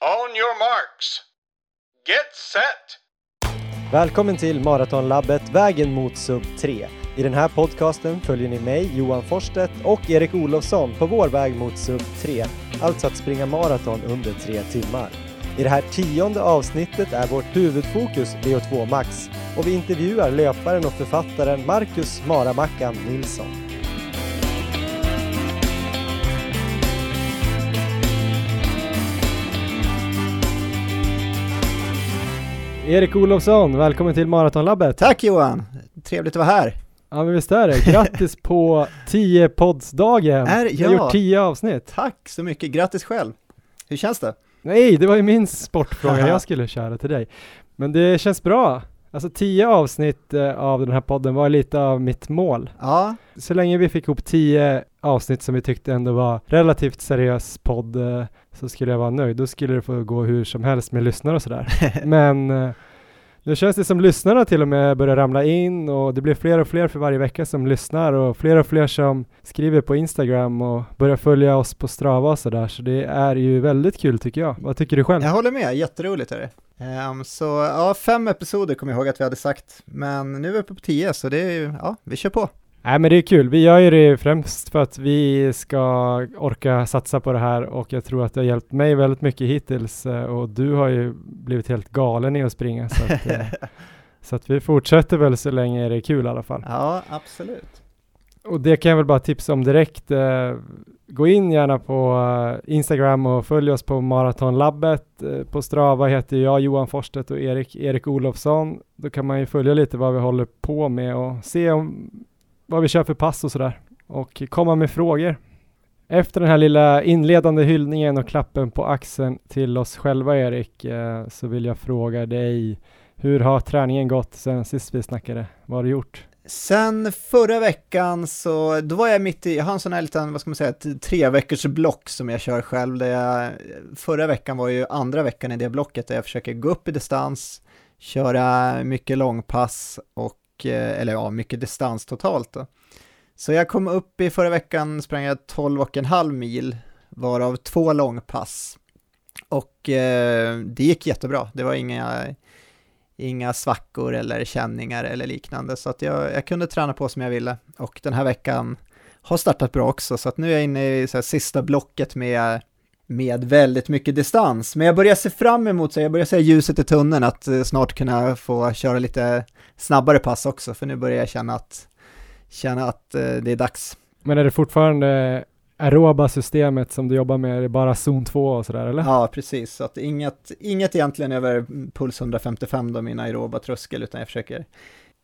On your marks. Get set! Välkommen till Maratonlabbet Vägen mot sub 3. I den här podcasten följer ni mig, Johan Forsstedt och Erik Olofsson på vår väg mot sub 3, alltså att springa maraton under tre timmar. I det här tionde avsnittet är vårt huvudfokus VO2 Max och vi intervjuar löparen och författaren Marcus Maramackan Nilsson. Erik Olofsson, välkommen till Maratonlabbet. Tack Johan! Trevligt att vara här. Ja men visst är det. Grattis på 10 poddsdagen. Är, Du har ja. gjort 10 avsnitt. Tack så mycket. Grattis själv. Hur känns det? Nej, det var ju min sportfråga jag skulle köra till dig. Men det känns bra. Alltså 10 avsnitt eh, av den här podden var lite av mitt mål. Ja, Så länge vi fick ihop 10 avsnitt som vi tyckte ändå var relativt seriös podd eh, så skulle jag vara nöjd. Då skulle det få gå hur som helst med lyssnare och sådär. Men eh, nu känns det som lyssnarna till och med börjar ramla in och det blir fler och fler för varje vecka som lyssnar och fler och fler som skriver på Instagram och börjar följa oss på Strava och sådär. Så det är ju väldigt kul tycker jag. Vad tycker du själv? jag håller med. Jätteroligt är det. Um, så ja, fem episoder kommer jag ihåg att vi hade sagt, men nu är vi uppe på tio, så det är ju, ja, vi kör på. Nej men det är kul. Vi gör ju det främst för att vi ska orka satsa på det här och jag tror att det har hjälpt mig väldigt mycket hittills eh, och du har ju blivit helt galen i att springa så att, eh, så att vi fortsätter väl så länge det är kul i alla fall. ja, absolut. Och det kan jag väl bara tipsa om direkt. Eh, gå in gärna på Instagram och följ oss på Maratonlabbet. På Strava heter jag Johan Forsstedt och Erik, Erik Olofsson. Då kan man ju följa lite vad vi håller på med och se om, vad vi kör för pass och sådär. Och komma med frågor. Efter den här lilla inledande hyllningen och klappen på axeln till oss själva Erik, eh, så vill jag fråga dig, hur har träningen gått sen sist vi snackade? Vad har du gjort? Sen förra veckan så, då var jag mitt i, jag har en sån här liten, vad ska man säga, ett tre veckors block som jag kör själv, där jag, förra veckan var ju andra veckan i det blocket där jag försöker gå upp i distans, köra mycket långpass och, mycket, eller ja, mycket distans totalt då. Så jag kom upp i förra veckan, sprang jag 12 och en halv mil, varav två långpass. Och eh, det gick jättebra, det var inga, inga svackor eller känningar eller liknande, så att jag, jag kunde träna på som jag ville. Och den här veckan har startat bra också, så att nu är jag inne i så här, sista blocket med, med väldigt mycket distans. Men jag börjar se fram emot, så jag börjar se ljuset i tunneln, att eh, snart kunna få köra lite snabbare pass också, för nu börjar jag känna att, känna att eh, det är dags. Men är det fortfarande aeroba systemet som du jobbar med, är det bara zon 2 och sådär eller? Ja, precis. Så att inget, inget egentligen över puls 155 då, min aeroba tröskel, utan jag försöker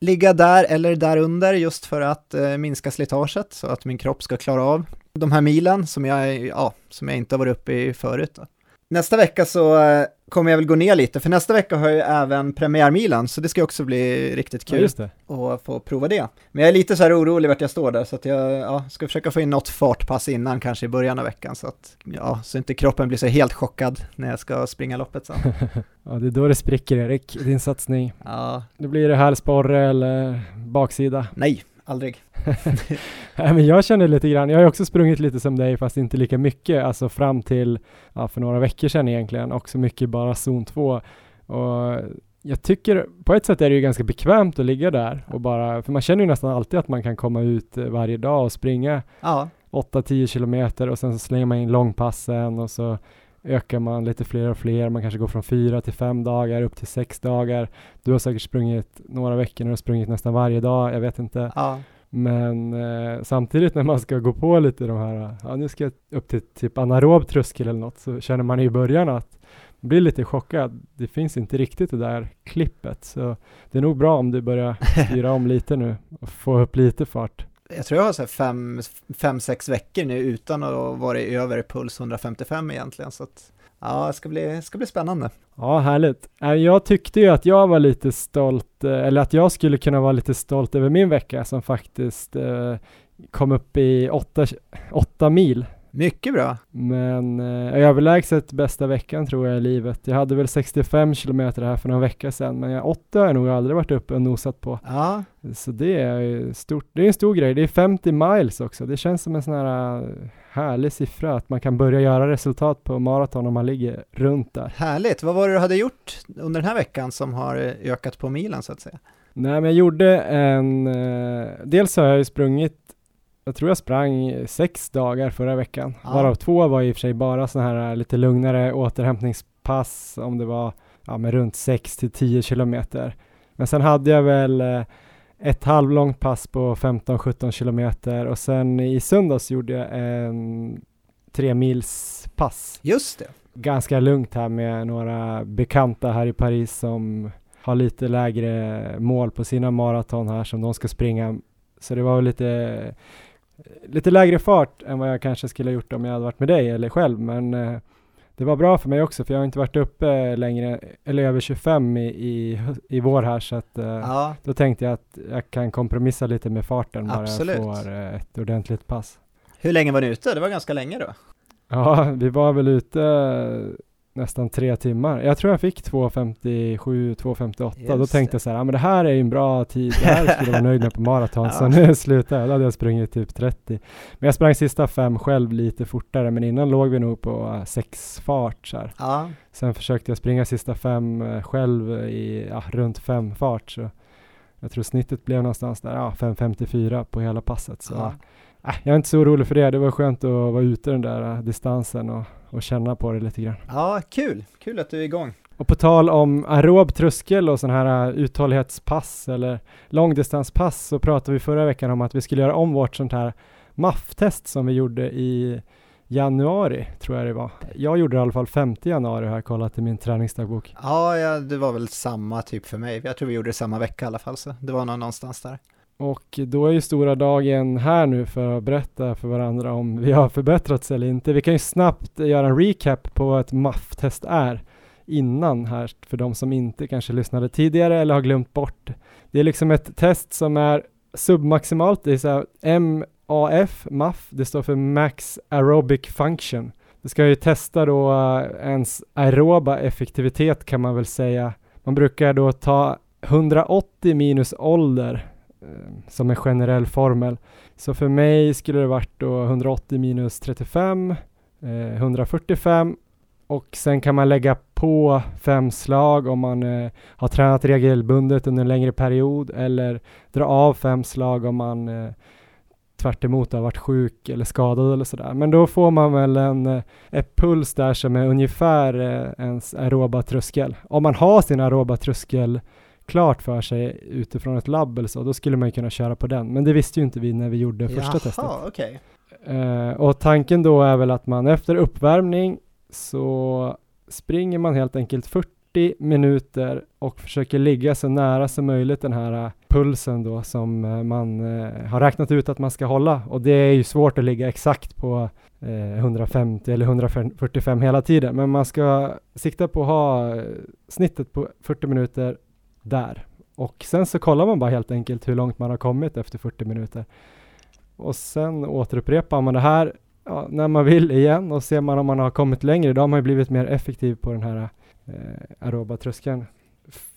ligga där eller där under just för att eh, minska slitaget så att min kropp ska klara av de här milen som jag, ja, som jag inte har varit uppe i förut. Då. Nästa vecka så eh, kommer jag väl gå ner lite, för nästa vecka har jag även premiärmilen, så det ska också bli riktigt Ja, kul det. att få prova det. Men jag är lite så här orolig vart jag står där, så att jag ja, ska försöka få in något fartpass innan, kanske i början av veckan, så att, ja, så inte kroppen blir så helt chockad när jag ska springa loppet sen. ja, det är då det spricker Erik, din satsning. Ja, Då blir det hälsporre eller baksida. nej, aldrig. Nej, men jag känner lite grann, jag har också sprungit lite som dig fast inte lika mycket, alltså fram till, ja, för några veckor sedan egentligen, också mycket bara zon 2. Och jag tycker, på ett sätt är det ju ganska bekvämt att ligga där och bara, för man känner ju nästan alltid att man kan komma ut eh, varje dag och springa Ja, 8-10 kilometer och sen så slänger man in långpassen och så ökar man lite fler och fler. Man kanske går från fyra till fem dagar upp till sex dagar. Du har säkert sprungit några veckor när du har sprungit nästan varje dag. Jag vet inte. ja, Men eh, samtidigt när man ska gå på lite de här, ja nu ska jag upp till typ anaerob tröskel eller något så känner man i början att man blir lite chockad. Det finns inte riktigt det där klippet. Så det är nog bra om du börjar styra om lite nu och få upp lite fart jag tror jag har så här fem, fem, sex veckor nu utan att vara över puls 155 egentligen, så att ja, det ska bli, ska bli spännande. Ja, härligt. Äh, jag tyckte ju att jag var lite stolt, eh, eller att jag skulle kunna vara lite stolt över min vecka som faktiskt eh, kom upp i åtta, åtta mil. Mycket bra. Men eh, överlägset bästa veckan tror jag i livet. Jag hade väl 65 kilometer här för några vecka sedan, men jag, 80 har jag nog aldrig varit uppe och nosat på. Ja, Så det är stort. Det är en stor grej. Det är 50 miles också. Det känns som en sån här eh, härlig siffra att man kan börja göra resultat på maraton om man ligger runt där. Härligt. Vad var det du hade gjort under den här veckan som har ökat på milen så att säga? Nej, men jag gjorde en, eh, dels har jag ju sprungit, jag tror jag sprang sex dagar förra veckan, Ja. varav två var i och för sig bara sådana här lite lugnare återhämtningspass, om det var ja, med runt 6 till 10 kilometer. Men sen hade jag väl eh, ett halvlångt pass på 15-17 kilometer och sen i söndags gjorde jag en tre mils pass. Just det. Ganska lugnt här med några bekanta här i Paris som har lite lägre mål på sina maraton här som de ska springa. Så det var väl lite, lite lägre fart än vad jag kanske skulle ha gjort om jag hade varit med dig eller själv. Men eh, det var bra för mig också för jag har inte varit uppe längre, eller över 25 i, i, i vår här så att eh, Ja, då tänkte jag att jag kan kompromissa lite med farten bara Absolut. jag får eh, ett ordentligt pass. hur länge var ni ute? Det var ganska länge då. Ja, vi var väl ute nästan tre timmar. Jag tror jag fick 2.57, 2.58. Då tänkte jag så här, ja men det här är ju en bra tid. Det här skulle jag vara nöjd med på maraton. Så Ja. nu slutar jag. Då hade jag sprungit typ 30. Men jag sprang sista fem själv lite fortare. Men innan låg vi nog på eh, sex fart så. Ja, Sen försökte jag springa sista fem eh, själv i ja, runt fem fart. Så jag tror snittet blev någonstans där, ja 5.54 på hela passet. Så. Äh, jag är inte så orolig för det. Det var skönt att vara ute den där äh, distansen och, och känna på det lite grann. ja kul. Kul att du är igång. Och på tal om aerob tröskel och sån här äh, uthållighetspass eller långdistanspass så pratade vi förra veckan om att vi skulle göra om vårt sånt här MAF-test som vi gjorde i januari, tror jag det var. Jag gjorde det i alla fall 5 januari har jag kollat i min träningsdagbok. Ja, ja, det var väl samma typ för mig. Jag tror vi gjorde det samma vecka i alla fall, så det var någonstans där. Och då är ju stora dagen här nu för att berätta för varandra om vi har förbättrats eller inte. Vi kan ju snabbt göra en recap på vad ett MAF-test är innan här för de som inte kanske lyssnade tidigare eller har glömt bort. Det är liksom ett test som är submaximalt, det är så här MAF, MAF, det står för Max Aerobic Function. Det ska ju testa då eh, ens aeroba effektivitet kan man väl säga. Man brukar då ta 180 minus ålder Eh, som en generell formel. Så för mig skulle det varit då 180 minus 35, eh, 145 och sen kan man lägga på fem slag om man eh, har tränat regelbundet under en längre period eller dra av fem slag om man eh, tvärt emot har varit sjuk eller skadad eller sådär. Men då får man väl en eh, ett puls där som är ungefär eh, ens aeroba tröskel. Om man har sin aeroba tröskel klart för sig utifrån ett labb eller så, då skulle man ju kunna köra på den. Men det visste ju inte vi när vi gjorde första Jaha, testet. okej. Eh, och tanken då är väl att man efter uppvärmning så springer man helt enkelt 40 minuter och försöker ligga så nära som möjligt den här eh, pulsen då som eh, man eh, har räknat ut att man ska hålla. Och det är ju svårt att ligga exakt på eh, 150 eller 145 hela tiden, men man ska sikta på att ha snittet på 40 minuter där. Och sen så kollar man bara helt enkelt hur långt man har kommit efter 40 minuter. Och sen återupprepar man det här ja, när man vill igen och ser man om man har kommit längre. Då har man ju blivit mer effektiv på den här eh, aeroba tröskeln.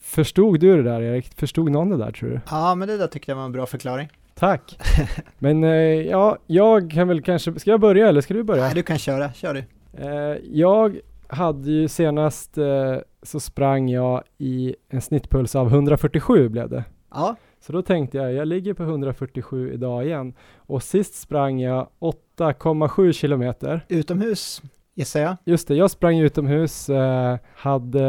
Förstod du det där Erik? Förstod någon det där tror du? Ja, men det där tyckte jag var en bra förklaring. Tack! Men eh, ja, jag kan väl kanske, ska jag börja eller ska du börja? Nej, du kan köra, kör du. Eh, jag hade ju senast eh, så sprang jag i en snittpuls av 147 blev det. Ja, Så då tänkte jag, jag ligger på 147 idag igen. Och sist sprang jag 8,7 kilometer. utomhus gissar jag. Just det, jag sprang utomhus, eh, hade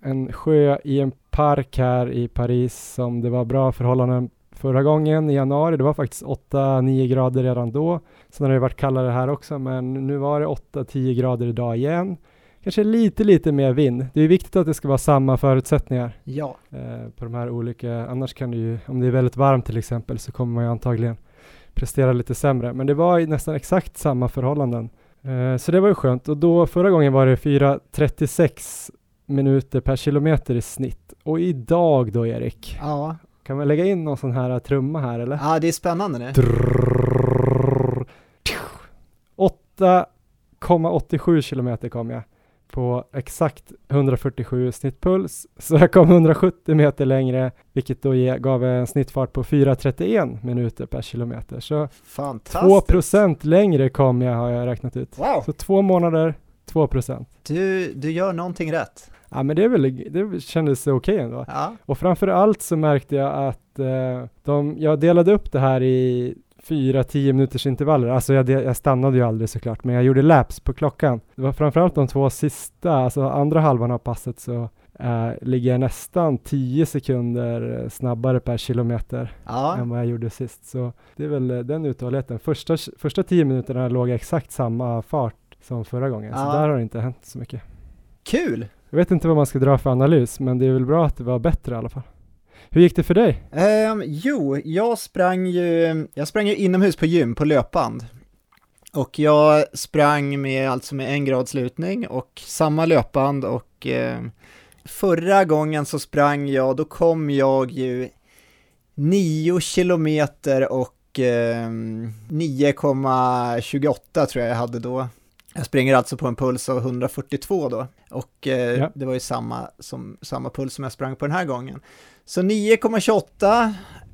en sjö i en park här i Paris som det var bra förhållanden förra gången i januari. Det var faktiskt 8-9 grader redan då. Sen har det varit kallare här också, men nu var det 8-10 grader idag igen. Kanske lite, lite mer vind. Det är viktigt att det ska vara samma förutsättningar Ja, eh, på de här olika, annars kan det ju, om det är väldigt varmt till exempel, så kommer man ju antagligen prestera lite sämre. Men det var ju nästan exakt samma förhållanden. Eh, så det var ju skönt. Och då förra gången var det 4.36 minuter per kilometer i snitt. Och idag då Erik, ja. kan man lägga in någon sån här trumma här eller? Ja, det är spännande nu. Drrrr. 8,87 kilometer kom jag. På exakt 147 snittpuls, så jag kom 170 meter längre, vilket då gav en snittfart på 4.31 minuter per kilometer. Så 2 procent längre kom jag har jag räknat ut. Wow. Så två månader, 2 procent. Du, du gör någonting rätt. Ja men det, är väl, det kändes okej okay ändå. Ja. Och framför allt så märkte jag att eh, de, jag delade upp det här i fyra, tio minuters intervaller. Alltså jag, jag, stannade ju aldrig såklart, men jag gjorde laps på klockan. Det var framförallt de två sista, alltså andra halvan av passet så äh, ligger jag nästan 10 sekunder snabbare per kilometer ja. än vad jag gjorde sist. Så det är väl eh, den uthålligheten. Första, första tio minuterna låg jag exakt samma fart som förra gången, ja. så där har det inte hänt så mycket. Kul! Jag vet inte vad man ska dra för analys, men det är väl bra att det var bättre i alla fall. Hur gick det för dig? Um, jo, jag sprang ju, jag sprang ju inomhus på gym på löpband. Och jag sprang med, alltså med en grads lutning och samma löpband och eh, förra gången så sprang jag, då kom jag ju 9 kilometer och eh, 9,28 tror jag jag hade då. Jag springer alltså på en puls av 142 då och eh, ja. det var ju samma, som, samma puls som jag sprang på den här gången. Så 9,28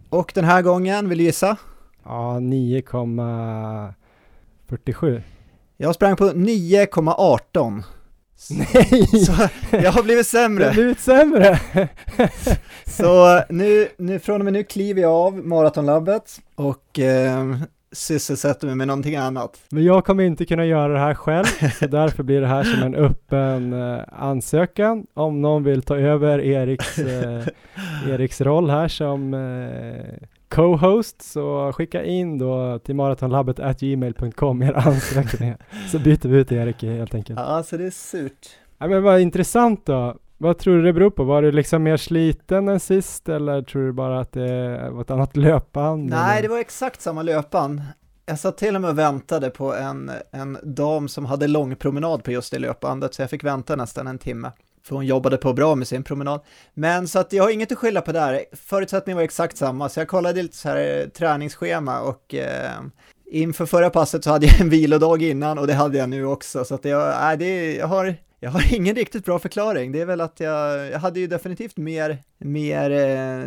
och den här gången, vill du gissa? Ja, 9,47. Jag sprang på 9,18. Nej! Så jag har blivit sämre. Du har blivit sämre! så nu, nu, från och med nu kliver jag av maratonlabbet och eh, sysselsätter mig med någonting annat. Men jag kommer inte kunna göra det här själv, så därför blir det här som en öppen eh, ansökan om någon vill ta över Eriks, eh, Eriks roll här som eh, co-host så skicka in då till maratonlabbet at gmail.com er ansökan så byter vi ut Erik helt enkelt. Ja, alltså det är surt. Ja, men vad intressant då. Vad tror du det beror på? Var du liksom mer sliten än sist eller tror du bara att det var ett annat löpband? Nej, eller? det var exakt samma löpband. Jag satt till och med och väntade på en, en dam som hade lång promenad på just det löpbandet, så jag fick vänta nästan en timme. För hon jobbade på bra med sin promenad. Men så att jag har inget att skylla på där. Förutsättningen var exakt samma, så jag kollade lite så här eh, träningsschema och eh, inför förra passet så hade jag en vilodag innan och det hade jag nu också. Så att jag, äh, det, jag har jag har ingen riktigt bra förklaring. Det är väl att jag, jag hade ju definitivt mer, mer eh,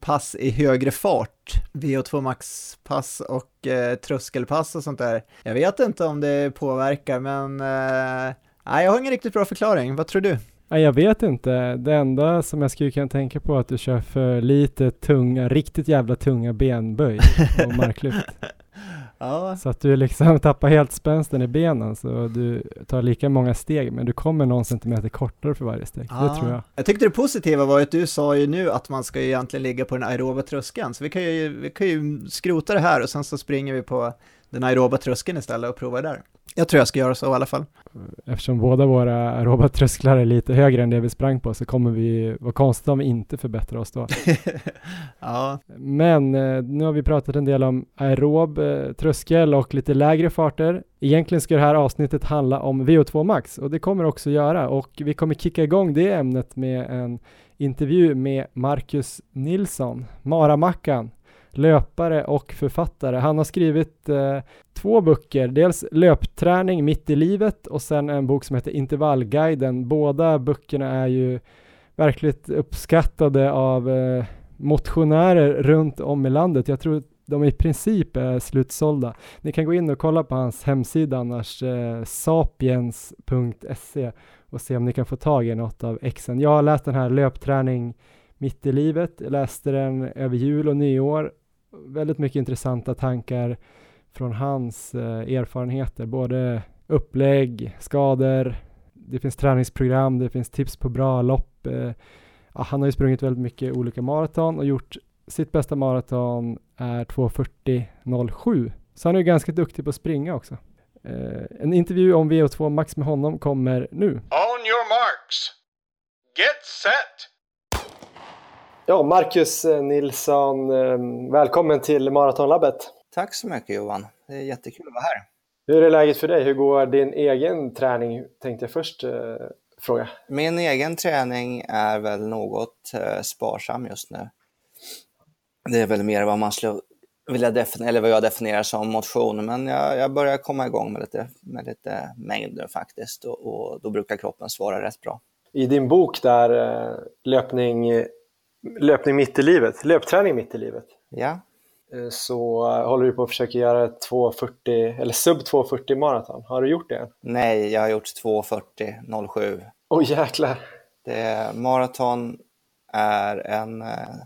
pass i högre fart. VO2 max-pass och eh, tröskelpass och sånt där. Jag vet inte om det påverkar, men eh, nej, jag har ingen riktigt bra förklaring. Vad tror du? Jag vet inte. Det enda som jag skulle kunna tänka på är att du kör för lite tunga, riktigt jävla tunga benböj och marklyft. Ja. Så att du liksom tappar helt spänsten i benen så du tar lika många steg men du kommer någon centimeter kortare för varje steg. Ja. Det tror jag. Jag tyckte det positiva var att du sa ju nu att man ska ju egentligen ligga på den aeroba tröskeln så vi kan ju, vi kan ju skrota det här och sen så springer vi på den aeroba tröskeln istället och provar där. Jag tror jag ska göra så i alla fall. Eftersom båda våra aeroba trösklar är lite högre än det vi sprang på så kommer vi vara konstigt om vi inte förbättrar oss då. ja. Men eh, nu har vi pratat en del om aerob eh, tröskel och lite lägre farter. Egentligen ska det här avsnittet handla om VO2 Max och det kommer också göra och vi kommer kicka igång det ämnet med en intervju med Marcus Nilsson, Maramackan löpare och författare. Han har skrivit eh, två böcker, dels Löpträning mitt i livet och sen en bok som heter Intervallguiden. Båda böckerna är ju verkligt uppskattade av eh, motionärer runt om i landet. Jag tror de i princip är slutsålda. Ni kan gå in och kolla på hans hemsida annars, eh, sapiens.se och se om ni kan få tag i något av exen. Jag har läst den här löpträning mitt i livet, jag läste den över jul och nyår väldigt mycket intressanta tankar från hans eh, erfarenheter, både upplägg, skador, det finns träningsprogram, det finns tips på bra lopp. Eh, ja, han har ju sprungit väldigt mycket olika maraton och gjort sitt bästa maraton är 2.40.07. Så han är ju ganska duktig på att springa också. Eh, en intervju om VO2 Max med honom kommer nu. On your marks. Get set! Ja, Marcus eh, Nilsson, eh, välkommen till Maratonlabbet. Tack så mycket Johan, det är jättekul att vara här. Hur är läget för dig? Hur går din egen träning? Tänkte jag först eh, fråga. Min egen träning är väl något eh, sparsam just nu. Det är väl mer vad man skulle vill jag definiera, eller vad jag definierar som motion. Men jag, jag börjar komma igång med lite, med lite mängd nu faktiskt och, och då brukar kroppen svara rätt bra. I din bok där, eh, löpning, löpning mitt i livet, löpträning mitt i livet, Ja, eh, så håller du på att försöka göra ett 240, eller sub 240 maraton. Har du gjort det än? nej, jag har gjort 2.40.07. Åh oh, jäklar! Det, maraton är en eh,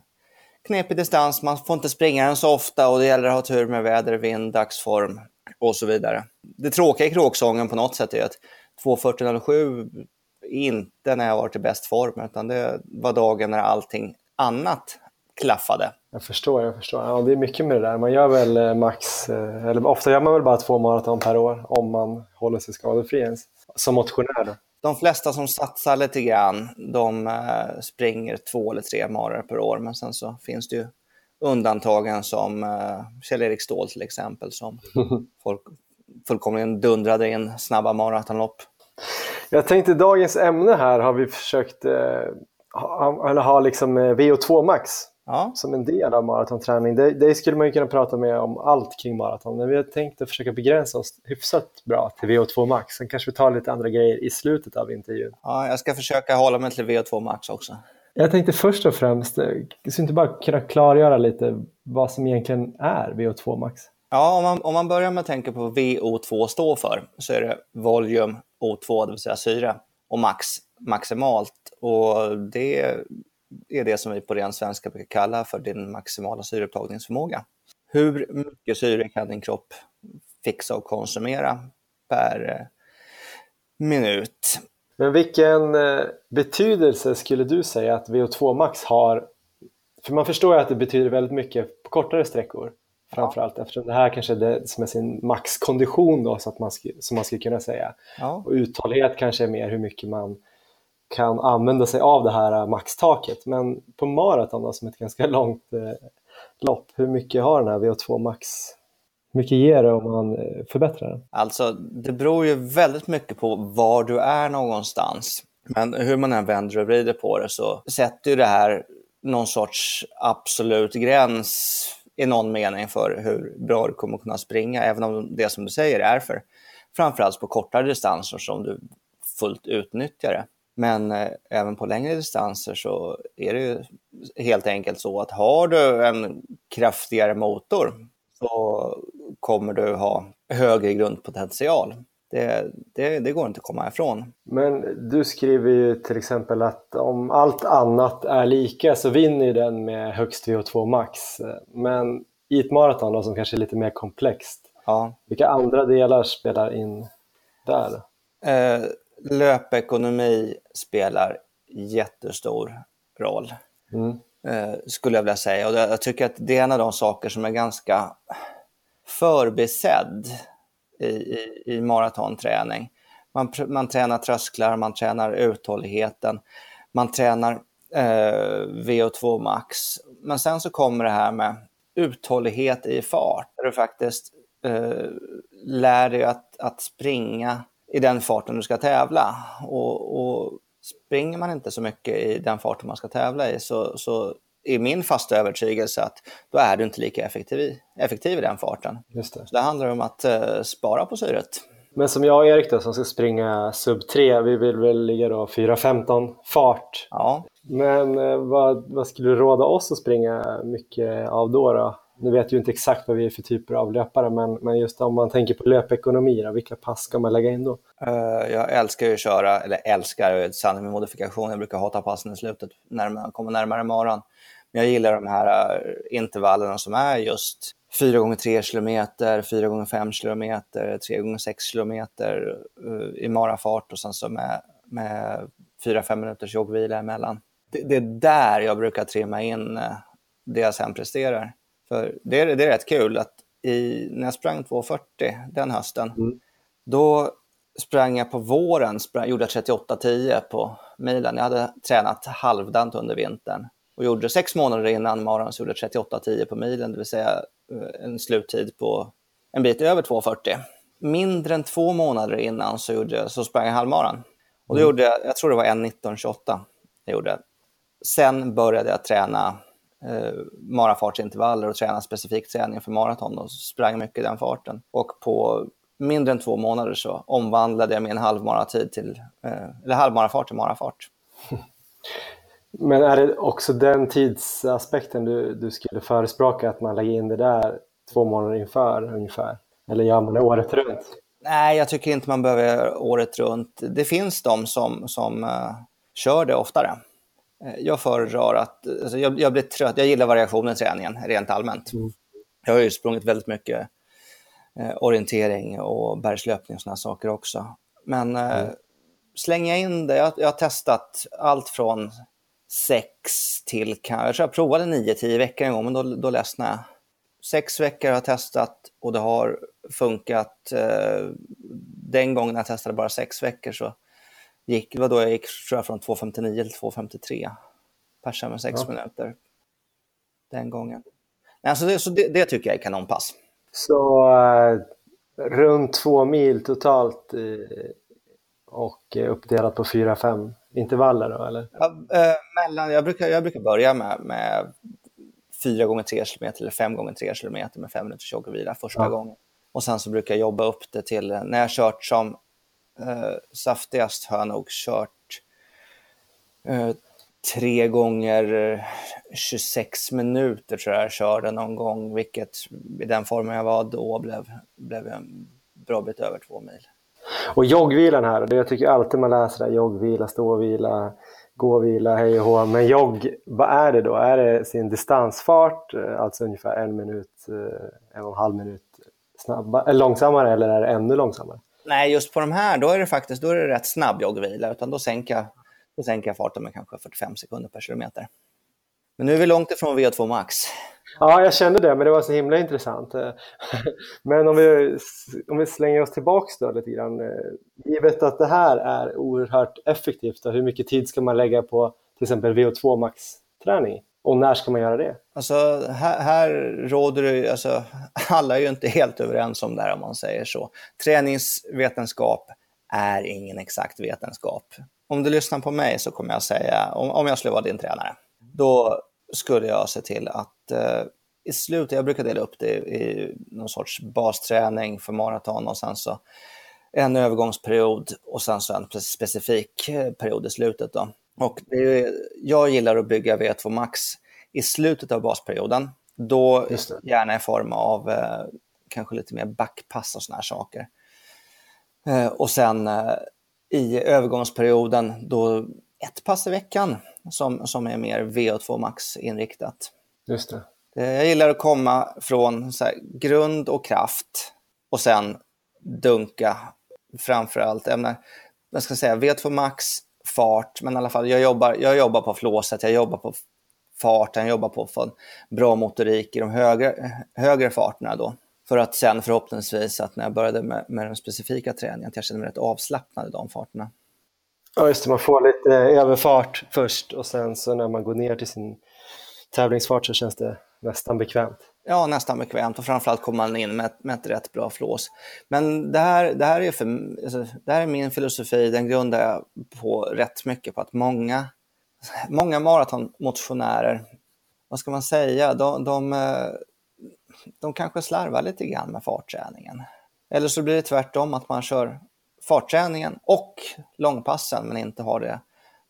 knepig distans. Man får inte springa den så ofta och det gäller att ha tur med väder, vind, dagsform och så vidare. Det tråkiga i kråksången på något sätt är att 2.40.07 inte när jag varit i bäst form, utan det var dagen när allting annat klaffade. Jag förstår, jag förstår. Ja, det är mycket med det där. Man gör väl eh, max, eh, eller ofta gör man väl bara två maraton per år om man håller sig skadefri ens. Som motionär då. De flesta som satsar lite grann, de eh, springer två eller tre marar per år, men sen så finns det ju undantagen som Kjell-Erik Ståhl till exempel, som folk fullkomligen dundrade in snabba maratonlopp. Jag tänkte dagens ämne här har vi försökt eh, ha, eller ha liksom eh, VO2 max Ja, som en del av maratonträning. Det, det skulle man ju kunna prata med om allt kring maraton, men vi har tänkt att försöka begränsa oss hyfsat bra till VO2 max. Sen kanske vi tar lite andra grejer i slutet av intervjun. ja, jag ska försöka hålla mig till VO2 max också. Jag tänkte först och främst, eh, skulle inte bara kunna klargöra lite vad som egentligen är VO2 max? Ja, om man, om man börjar med att tänka på vad VO2 står för så är det volym O2, det vill säga syre, och max, maximalt. Och det är det som vi på ren svenska brukar kalla för din maximala syreupptagningsförmåga. Hur mycket syre kan din kropp fixa och konsumera per eh, minut? Men vilken eh, betydelse skulle du säga att VO2 max har? För man förstår ju att det betyder väldigt mycket på kortare sträckor. Framförallt eftersom det här kanske är det som är sin maxkondition då, så att man, som man skulle kunna säga. Ja. Och uthållighet kanske är mer hur mycket man kan använda sig av det här äh, maxtaket. Men på maraton då, som ett ganska långt eh, lopp, hur mycket har den här VO2 max? Hur mycket ger det om man äh, förbättrar den? Alltså, det beror ju väldigt mycket på var du är någonstans. Men hur man än vänder och vrider på det så sätter ju det här någon sorts absolut gräns i någon mening för hur bra du kommer kunna springa, även om det som du säger är för framförallt på kortare distanser som du fullt utnyttjar det. Men eh, även på längre distanser så är det ju helt enkelt så att har du en kraftigare motor så kommer du ha högre grundpotential. Det, det, det går inte att komma ifrån. Men du skriver ju till exempel att om allt annat är lika så vinner ju den med högst VO2 max. Men i ett maraton då, som kanske är lite mer komplext, Ja. vilka andra delar spelar in där? Eh, löpekonomi spelar jättestor roll, Mm. eh, skulle jag vilja säga. Och jag tycker att det är en av de saker som är ganska förbisedd i, i, i maratonträning. Man, man tränar trösklar, man tränar uthålligheten, man tränar eh, VO2 max. Men sen så kommer det här med uthållighet i fart, där du faktiskt eh, lär dig att, att springa i den farten du ska tävla. Och, och springer man inte så mycket i den farten man ska tävla i så, så är min fasta övertygelse att då är du inte lika effektiv i, effektiv i den farten. Just det. Så det handlar om att eh, spara på syret. Men som jag och Erik då som ska springa sub 3, vi vill väl ligga då 4.15 fart. Ja, Men eh, vad, vad skulle du råda oss att springa mycket av då? då? Nu vet ju inte exakt vad vi är för typer av löpare, men, men just om man tänker på löpekonomi, då, vilka pass ska man lägga in då? Eh, jag älskar ju att köra, eller älskar, sanning med modifikation. Jag brukar hata passen i slutet när man kommer närmare maran. Men jag gillar de här eh, intervallerna som är just 4 gånger 3 kilometer, 4 gånger 5 kilometer, 3 gånger 6 kilometer eh, i marafart och sen så med, med 4-5 minuters joggvila emellan. Det, det är där jag brukar trimma in det jag sen presterar. För det, är- det är rätt kul att i, när jag sprang 2.40 den hösten, Mm. då sprang jag på våren, sprang, gjorde jag 38.10 på milen. Jag hade tränat halvdant under vintern och gjorde sex månader innan maran så gjorde jag 38.10 på milen, det vill säga eh, en sluttid på en bit över 2.40. Mindre än två månader innan så, gjorde jag, så sprang jag halvmaran. Och då gjorde jag, jag tror det var 1.19.28 jag gjorde. Sen började jag träna eh, marafartsintervaller och tränade specifik träning för maraton och sprang mycket i den farten. Och på mindre än två månader så omvandlade jag min halvmaratid till, eh, eller halvmarafart till marafart. Men är det också den tidsaspekten du, du skulle förespråka, att man lägger in det där två månader inför ungefär? Eller gör man det året runt? Nej, jag tycker inte man behöver göra året runt. Det finns de som, som uh, kör det oftare. Uh, jag föredrar att, alltså jag, jag blir trött, jag gillar variation i träningen rent allmänt. Mm. Jag har ju sprungit väldigt mycket uh, orientering och bergslöpning och sådana saker också. Men mm. slänger jag in det, jag, jag har testat allt från sex till, jag tror jag provade nio, tio veckor en gång, men då, då ledsnade jag. Sex veckor har jag testat och det har funkat. Eh, den gången jag testade bara sex veckor så gick, var då jag gick tror jag, från 2.59 till 2.53 persa med sex ja. minuter. Den gången. Alltså det, så det, det tycker jag är kanonpass. Så uh, runt två mil totalt uh, och uh, uppdelat på fyra, fem intervaller då, eller? Ja, mellan, jag, brukar, jag brukar börja med, med 4 gånger 3 km eller 5 gånger 3 km med 5 minuters joggvila första ja. gången. Och sen så brukar jag jobba upp det till, när jag kört som eh, saftigast har jag nog kört eh, tre gånger eh, 26 minuter tror jag jag körde någon gång, vilket i den formen jag var då blev, blev en bra bit över två mil. Och joggvilan här, det jag tycker alltid man läser där, joggvila, ståvila, gåvila, hej och hå. Men jogg, vad är det då? Är det sin distansfart, eh, alltså ungefär en minut, eh, en och en halv minut snabba, långsammare eller är det ännu långsammare? Nej, just på de här då är det faktiskt då är det rätt snabb joggvila, utan då sänker, jag, då sänker jag farten med kanske 45 sekunder per kilometer. Men nu är vi långt ifrån VO2 max. Ja, jag kände det, men det var så himla intressant. Men om vi, om vi slänger oss tillbaks då lite grann. Eh, givet att det här är oerhört effektivt, då, hur mycket tid ska man lägga på till exempel VO2 max-träning? Och när ska man göra det? Alltså, här, här råder det alltså, alla är ju inte helt överens om det här om man säger så. Träningsvetenskap är ingen exakt vetenskap. Om du lyssnar på mig så kommer jag säga, om, om jag skulle vara din tränare, då skulle jag se till att eh, i slutet, jag brukar dela upp det i någon sorts basträning för maraton och sen så en övergångsperiod och sen så en specifik eh, period i slutet. Då. Och är, jag gillar att bygga V2 Max i slutet av basperioden. Då gärna i form av eh, kanske lite mer backpass och såna här saker. Eh, och sen eh, i övergångsperioden då ett pass i veckan som, som är mer VO2 max-inriktat. Just det. Eh, jag gillar att komma från här, grund och kraft och sen dunka framför allt. Jag, menar, jag ska säga V2 max, fart, men i alla fall jag jobbar, jag jobbar på flåset, jag jobbar på farten, jag jobbar på att få bra motorik i de högre, högre farterna då. För att sen förhoppningsvis att när jag började med, med den specifika träningen, att jag kände mig rätt avslappnad i de farterna. Ja, just det. Man får lite överfart först och sen så när man går ner till sin tävlingsfart så känns det nästan bekvämt. Ja, nästan bekvämt och framförallt kommer man in med, med ett rätt bra flås. Men det här, det, här är för, alltså, det här är min filosofi, den grundar jag på rätt mycket på att många, många maratonmotionärer, vad ska man säga, de, de, eh, de kanske slarvar lite grann med fartträningen. Eller så blir det tvärtom, att man kör fartträningen och långpassen men inte har det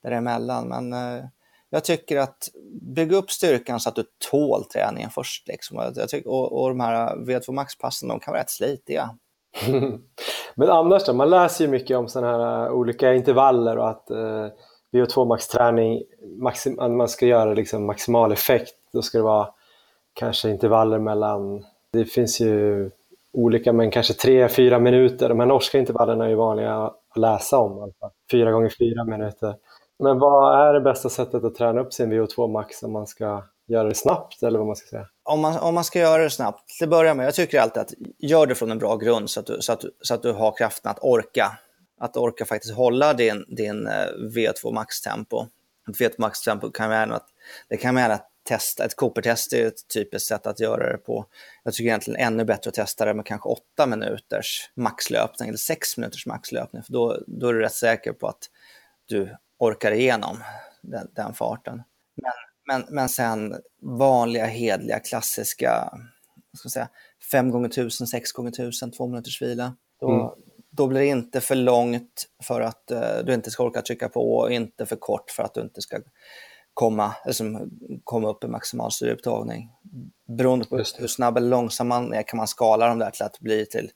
däremellan. Men eh, jag tycker att bygga upp styrkan så att du tål träningen först. Liksom. Jag tycker, och, och de här V2 Max-passen de kan vara rätt slitiga. men annars då? Man läser ju mycket om sådana här eh, olika intervaller och att eh, VO2 Max-träning, maxim- man ska göra liksom maximal effekt. Då ska det vara kanske intervaller mellan, det finns ju olika, men kanske tre, fyra minuter. De här norska intervallerna är ju vanliga att läsa om. Alltså. Fyra gånger fyra minuter. Men vad är det bästa sättet att träna upp sin VO2 max om man ska göra det snabbt eller vad man ska säga? Om man, om man ska göra det snabbt, till att börja med, jag tycker alltid att gör det från en bra grund så att du, så att, så att du har kraften att orka. Att orka faktiskt hålla din, din eh, VO2 max-tempo. VO2 max-tempo kan vara det kan vara att testa, ett Cooper-test är ett typiskt sätt att göra det på. Jag tycker egentligen ännu bättre att testa det med kanske 8 minuters maxlöpning eller 6 minuters maxlöpning, för då, då är du rätt säker på att du orkar igenom den, den farten. Men, Men, men sen vanliga, hedliga, klassiska ska säga, 5 gånger 1000 6 gånger 1000 två minuters vila. Då, mm. då blir det inte för långt för att uh, du inte ska orka trycka på och inte för kort för att du inte ska komma, liksom, komma upp i maximal syreupptagning. Beroende på hur snabb eller långsam man är kan man skala dem där till att bli till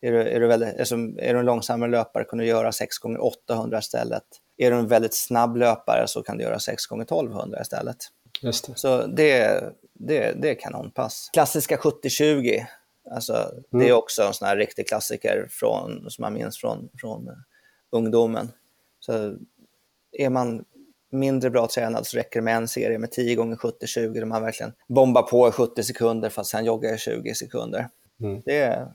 är du, är du, väldigt, alltså, är du en långsammare löpare kan du göra 6 gånger 800 istället. Är du en väldigt snabb löpare så kan du göra 6 gånger 1200 istället. Just det. Så det, det, det är kanonpass. Klassiska 70-20, alltså, mm. det är mm. också en sån här riktig klassiker från, som man minns från, från ungdomen. Så är man mindre bra tränad så räcker det med en serie med 10 gånger 70-20 där man verkligen bombar på i 70 sekunder för att sen jogga i 20 sekunder. Mm. Det, är,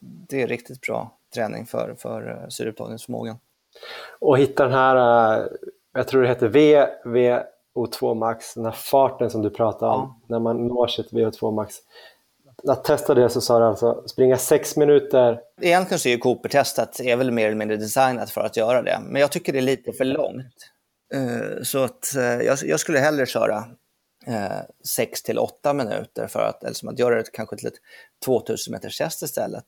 det är riktigt bra träning för, för uh, syreupptagningsförmågan. Och hitta den här, uh, jag tror det heter V, VO2 max, den här farten som du pratade om, ja. när man når sitt VO2 max. Att testa det så sa du alltså springa sex minuter. Egentligen så är ju Cooper-testet är väl mer eller mindre designat för att göra det, men jag tycker det är lite för långt. Uh, så att jag, jag, skulle hellre köra 6 till 8 minuter för att, eller som att göra det kanske till ett 2000 meters test istället.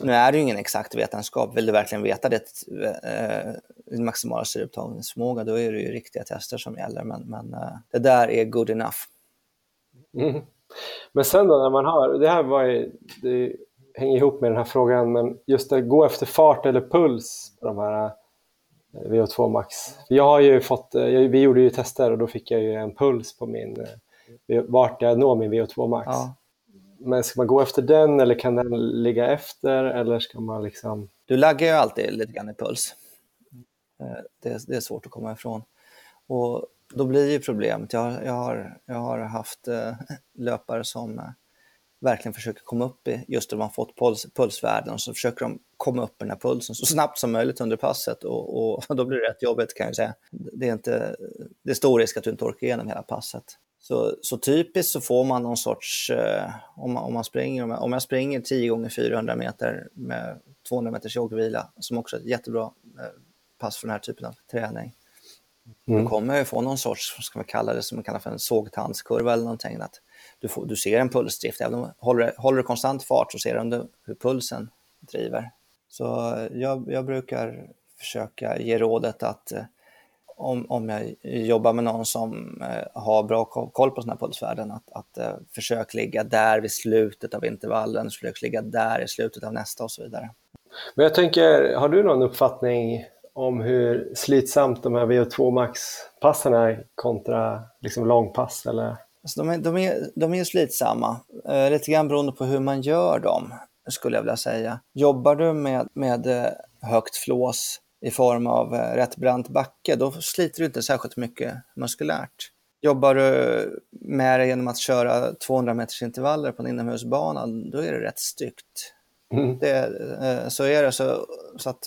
Nu är det ju ingen exakt vetenskap. Vill du verkligen veta det, eh, maximala syreupptagningsförmåga, då är det ju riktiga tester som gäller. Men, men eh, det där är good enough. Mm. Men sen då när man har, det här var ju, det hänger ihop med den här frågan, men just att gå efter fart eller puls på de här eh, VO2 max. Jag har ju fått, eh, vi gjorde ju tester och då fick jag ju en puls på min, eh, vart jag når min VO2 max. Ja. Men ska man gå efter den eller kan den ligga efter eller ska man liksom? Du laggar ju alltid lite grann i puls. Det det, det är svårt att komma ifrån. Och då blir ju problemet, jag, jag, har, jag har haft eh, löpare som eh, verkligen försöker komma upp i, just när man fått puls, pulsvärden, och så försöker de komma upp i den här pulsen så snabbt som möjligt under passet och, och då blir det rätt jobbigt kan jag säga. Det är, inte, det är stor risk att du inte orkar igenom hela passet. Så, så typiskt så får man någon sorts, eh, om, man, om, man springer, om jag springer 10 gånger 400 meter med 200 meters joggvila, som också är ett jättebra eh, pass för den här typen av träning, mm. då kommer jag få någon sorts, ska man kalla det, som man kallar för en sågtandskurva eller någonting. Att du, får, du ser en pulsdrift, även om håller, håller du konstant fart så ser du hur pulsen driver. Så jag, jag brukar försöka ge rådet att eh, om, om jag jobbar med någon som eh, har bra koll på sina pulsvärden, att, att eh, försök ligga där vid slutet av intervallen, försök ligga där i slutet av nästa och så vidare. Men jag tänker, har du någon uppfattning om hur slitsamt de här VO2 max-passen är kontra liksom långpass? Eller? Alltså de, är, de, är, de är slitsamma, eh, lite grann beroende på hur man gör dem, skulle jag vilja säga. Jobbar du med, med eh, högt flås i form av eh, rätt brant backe, då sliter du inte särskilt mycket muskulärt. Jobbar du med det genom att köra 200 meters intervaller på en inomhusbana, då är det rätt styggt. Mm. Det, eh, så är det. Så, så att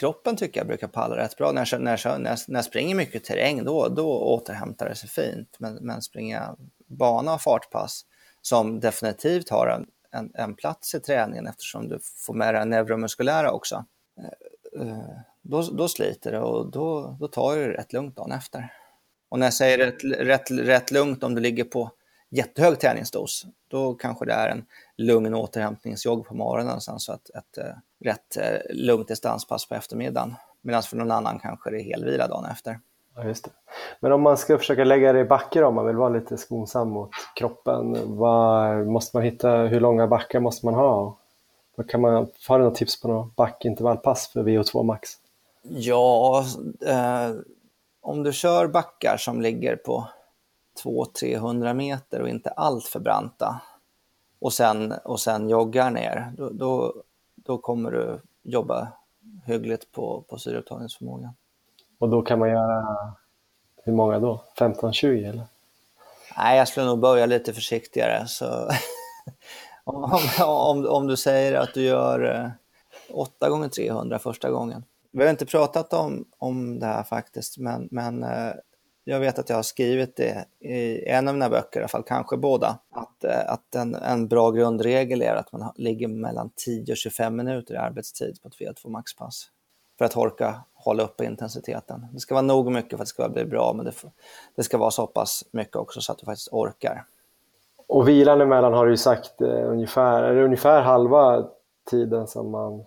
kroppen tycker jag brukar palla rätt bra. När jag, när jag, när jag, när jag springer mycket terräng, då, då återhämtar det sig fint. Men, men springer bana och fartpass, som definitivt har en, en, en plats i träningen eftersom du får med det neuromuskulära också eh, då, då sliter det och då, då tar det rätt lugnt dagen efter. Och när jag säger rätt, rätt, rätt lugnt om du ligger på jättehög träningsdos, då kanske det är en lugn återhämtningsjogg på morgonen sen så att ett eh, rätt eh, lugnt distanspass på eftermiddagen. Medan för någon annan kanske det är helvila dagen efter. Ja, just det. Men om man ska försöka lägga det i backar om man vill vara lite skonsam mot kroppen, vad måste man hitta, hur långa backar måste man ha? Vad kan man, har du något tips på något backintervallpass för VO2 max? Ja, eh, om du kör backar som ligger på 200-300 meter och inte allt för branta och sen, och sen joggar ner, då, då, då kommer du jobba hyggligt på, på syreupptagningsförmågan. Och då kan man göra, hur många då? 15-20 eller? Nej, jag skulle nog börja lite försiktigare. Så om, om, om, du säger att du gör 8 eh, gånger 300 första gången, vi har inte pratat om, om det här faktiskt, men, men eh, jag vet att jag har skrivit det i en av mina böcker, i alla fall kanske båda, att, eh, att en, en bra grundregel är att man ligger mellan 10 och 25 minuter i arbetstid på ett VO2 maxpass. för att orka hålla uppe intensiteten. Det ska vara nog mycket för att det ska bli bra, men det, det ska vara så pass mycket också så att du faktiskt orkar. Och vilan emellan har du ju sagt eh, ungefär, är det ungefär halva tiden som man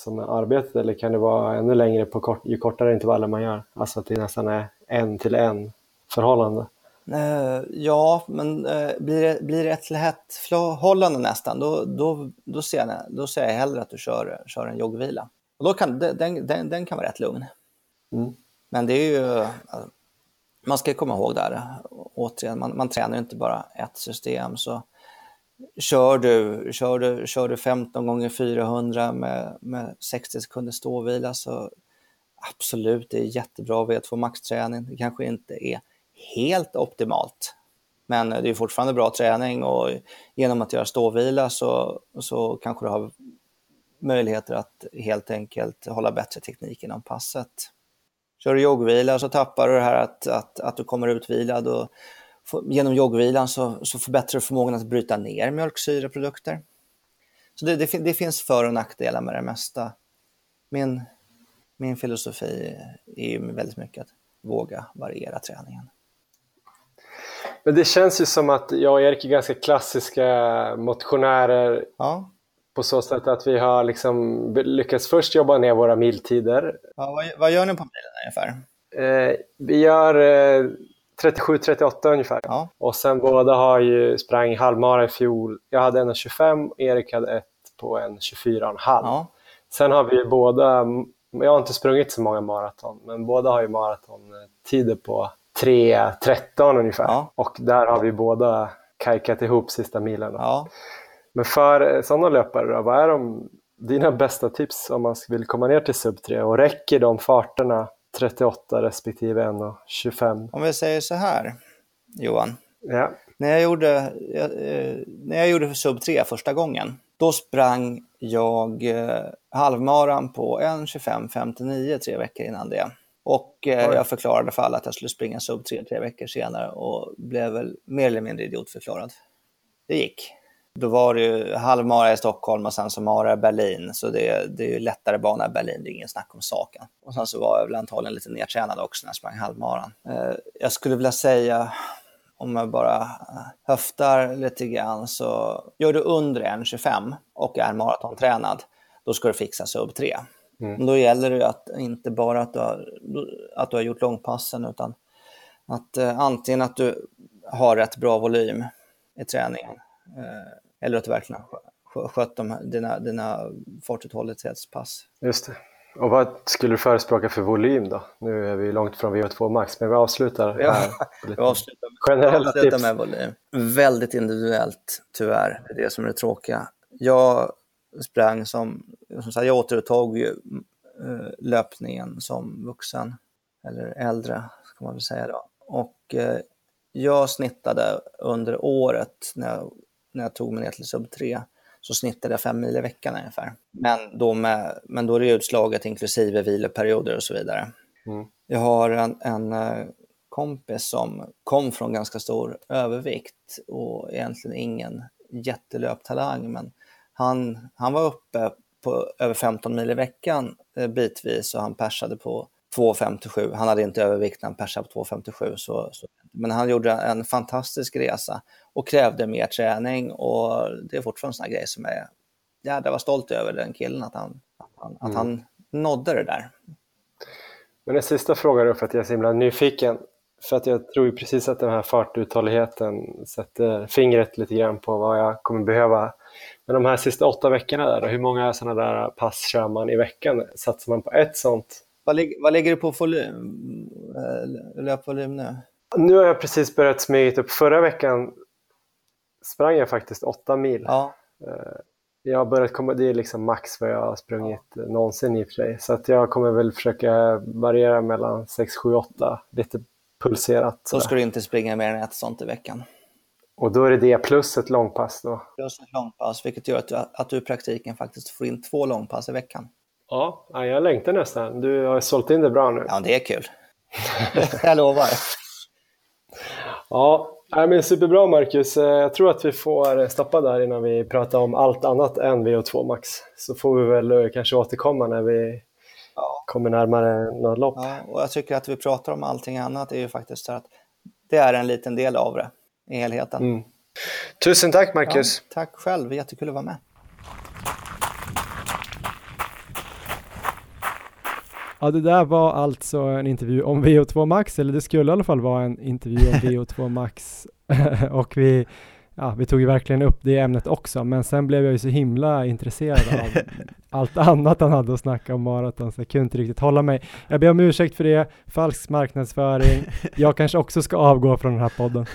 som arbetet eller kan det vara ännu längre på kort, ju kortare intervaller man gör? Alltså att det nästan är en till en förhållande? Uh, ja, men uh, blir, det, blir det ett till ett förhållande nästan, då, då, då, ser jag, då ser jag hellre att du kör, kör en joggvila. Och då kan, den, den, den kan vara rätt lugn. Mm. Men det är ju, man ska komma ihåg där, återigen, man, man tränar inte bara ett system. Så kör du, kör du, kör du 15 gånger 400 med, med 60 sekunder ståvila så absolut, det är jättebra V2 maxträning. Det kanske inte är helt optimalt, men det är fortfarande bra träning och genom att göra ståvila så, så kanske du har möjligheter att helt enkelt hålla bättre teknik inom passet. Kör du joggvila så tappar du det här att, att, att du kommer utvilad och genom joggvilan så, så förbättrar du förmågan att bryta ner mjölksyreprodukter. Så det, det, det, finns för och nackdelar med det mesta. Min, min filosofi är ju väldigt mycket att våga variera träningen. Men det känns ju som att jag och Erik är ganska klassiska motionärer. Ja på så sätt att vi har liksom lyckats först jobba ner våra miltider. Ja, vad, vad gör ni på milen ungefär? Eh, vi gör eh, 37-38 ungefär. Ja. Och sen båda har ju sprang halvmara i fjol. Jag hade en 25 Erik hade ett på en 24,5. Ja. Sen har vi båda, jag har inte sprungit så många maraton, men båda har ju maratontider på 3.13 ungefär. Ja. Och där har vi båda kajkat ihop sista milen. Ja. Men för sådana löpare, vad är de, dina bästa tips om man vill komma ner till sub 3 och räcker de farterna 38 respektive 1,25? Om vi säger så här, Johan. Ja. När, jag gjorde, eh, när jag gjorde sub 3 första gången, då sprang jag eh, halvmaran på 1.25.59 tre veckor innan det. Och eh, jag förklarade för alla att jag skulle springa sub 3 tre veckor senare och blev väl mer eller mindre idiotförklarad. Det gick då var det ju halvmara i Stockholm och sen så mara i Berlin. Så det, det är ju lättare bana i Berlin, det är ingen snack om saken. Och sen så var jag väl antagligen lite nedtränad också när jag sprang halvmaran. Eh, jag skulle vilja säga, om jag bara höftar lite grann, så gör du under 1,25 och är maratontränad, då ska du fixa sub 3. Mm. Då gäller det att inte bara att du har, att du har gjort långpassen, utan att eh, antingen att du har rätt bra volym i träningen eh, eller att du verkligen har skött de, dina, dina fartuthållighetspass. Just det. Och vad skulle du förespråka för volym då? Nu är vi långt från VO2 max, men vi avslutar ja, här. Vi avslutar, generella avslutar tips. med volym. Väldigt individuellt, tyvärr. Det är det som är det tråkiga. Jag sprang som, som sagt, jag återupptog ju uh, löpningen som vuxen, eller äldre, ska man väl säga då. Och uh, jag snittade under året när jag när jag tog mig ner till sub 3 så snittade jag fem mil i veckan ungefär. Men då, med, men då är det utslaget inklusive viloperioder och så vidare. Mm. Jag har en, en eh, kompis som kom från ganska stor övervikt och egentligen ingen jättelöptalang, men han, han var uppe på över 15 mil i veckan eh, bitvis och han persade på 2,57. Han hade inte övervikt när han persade på 2,57. Så, så, men han gjorde en fantastisk resa och krävde mer träning och det är fortfarande en sån grej som är, ja, jag var stolt över den killen, att han, att han, mm. att han nådde det där. Men en sista fråga då för att jag är så himla nyfiken. För att jag tror ju precis att den här fartuthålligheten sätter fingret lite grann på vad jag kommer behöva. Men de här sista åtta veckorna där, då, hur många sådana där pass kör man i veckan? Satsar man på ett sånt vad, vad ligger du på volym, eh, löpvolym nu? Nu har jag precis börjat smyga upp. Förra veckan sprang jag faktiskt åtta mil. Ja. Eh, jag har börjat komma, det är liksom max vad jag har sprungit ja. någonsin i och för sig. Så att jag kommer väl försöka variera mellan 6, 7, 8, lite pulserat. Då ska du inte springa mer än ett sånt i veckan. Och då är det det plus ett långpass då? Plus ett långpass, vilket gör att du, att du i praktiken faktiskt får in två långpass i veckan. Ja, jag längtar nästan. Du har sålt in det bra nu. Ja, det är kul. jag lovar. Ja, men superbra Marcus. Eh, jag tror att vi får stoppa där innan vi pratar om allt annat än VO2 Max. Så får vi väl eh, kanske återkomma när vi ja. kommer närmare några lopp. Ja, och jag tycker att vi pratar om allting annat är ju faktiskt så att det är en liten del av det i helheten. Mm. Tusen tack Marcus! Ja, tack själv, jättekul att vara med. Ja, det där var alltså en intervju om VO2 Max, eller det skulle i alla fall vara en intervju om VO2 Max. och vi, ja, vi tog ju verkligen upp det ämnet också, men sen blev jag ju så himla intresserad av allt annat han hade att snacka om maraton, så jag kunde inte riktigt hålla mig. Jag ber om ursäkt för det, falsk marknadsföring. Jag kanske också ska avgå från den här podden.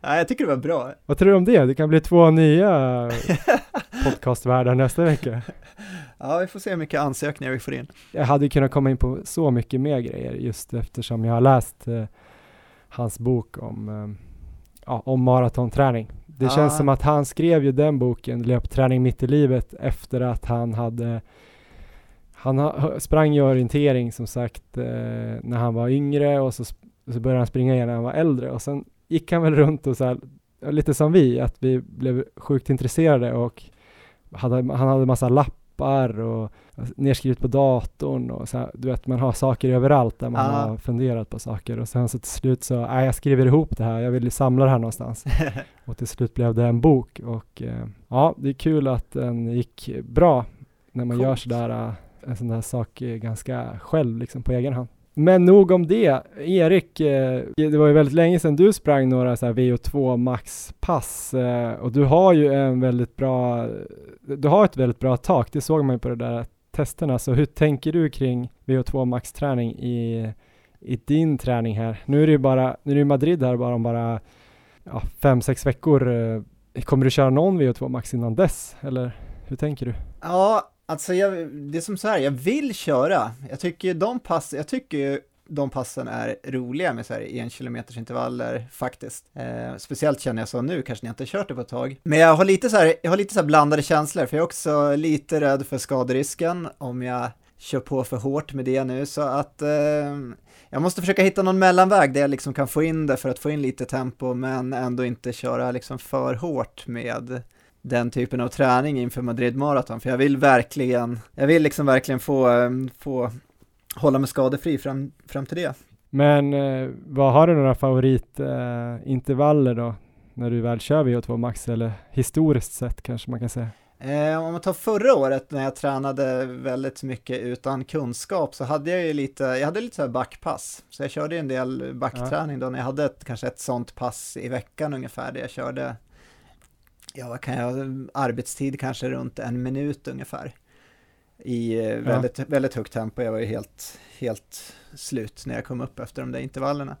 Nej, jag tycker det var bra. Vad tror du om det? Det kan bli två nya podcastvärdar nästa vecka. Ja, vi får se hur mycket ansökningar vi får in. Jag hade kunnat komma in på så mycket mer grejer just eftersom jag har läst eh, hans bok om, eh, ja, om maratonträning. Det Ah. känns som att han skrev ju den boken, Löpträning mitt i livet, efter att han hade han ha, sprang ju orientering som sagt eh, när han var yngre och så, så började han springa igen när han var äldre och sen gick han väl runt och så här, lite som vi, att vi blev sjukt intresserade och hade, han hade massa lappar och nedskrivet på datorn och så här, du vet man har saker överallt där man Ja. har funderat på saker och sen så till slut så, nej jag skriver ihop det här, jag vill ju samla det här någonstans och till slut blev det en bok och eh, ja, det är kul att den gick bra när man gör Coolt. sådär eh, en sån där sak eh, ganska själv liksom på egen hand. Men nog om det. Erik, eh, det var ju väldigt länge sedan du sprang några så här VO2 max-pass eh, och du har ju en väldigt bra, du har ett väldigt bra tak, det såg man ju på de där testerna. Så hur tänker du kring VO2 max-träning i, i din träning här? Nu är det ju bara, nu är det ju Madrid här bara om bara ja, fem, sex veckor. Eh, kommer du köra någon VO2 max innan dess? Eller hur tänker du? Ja, alltså jag, det är som så här, jag vill köra. Jag tycker de pass, jag tycker ju de passen är roliga med så här en kilometers intervaller faktiskt. Eh, speciellt känner jag så nu, kanske när jag inte har kört det på ett tag. Men jag har lite så här, jag har lite så här blandade känslor, för jag är också lite rädd för skaderisken om jag kör på för hårt med det nu, så att eh, jag måste försöka hitta någon mellanväg där jag liksom kan få in det för att få in lite tempo, men ändå inte köra liksom för hårt med den typen av träning inför Madrid Marathon, för jag vill verkligen, jag vill liksom verkligen få, eh, få hålla mig skadefri fram, fram till det. Men eh, vad har du några favoritintervaller eh, då? När du väl kör VO2 max eller historiskt sett kanske man kan säga. Om man tar förra året när jag tränade väldigt mycket utan kunskap så hade jag ju lite, jag hade lite så här backpass. Så jag körde en del backträning då när jag hade ett, kanske ett sånt pass i veckan ungefär där jag körde, ja vad kan jag, arbetstid kanske runt en minut ungefär. I eh, väldigt, väldigt högt tempo, jag var ju helt, helt slut när jag kom upp efter de där intervallerna.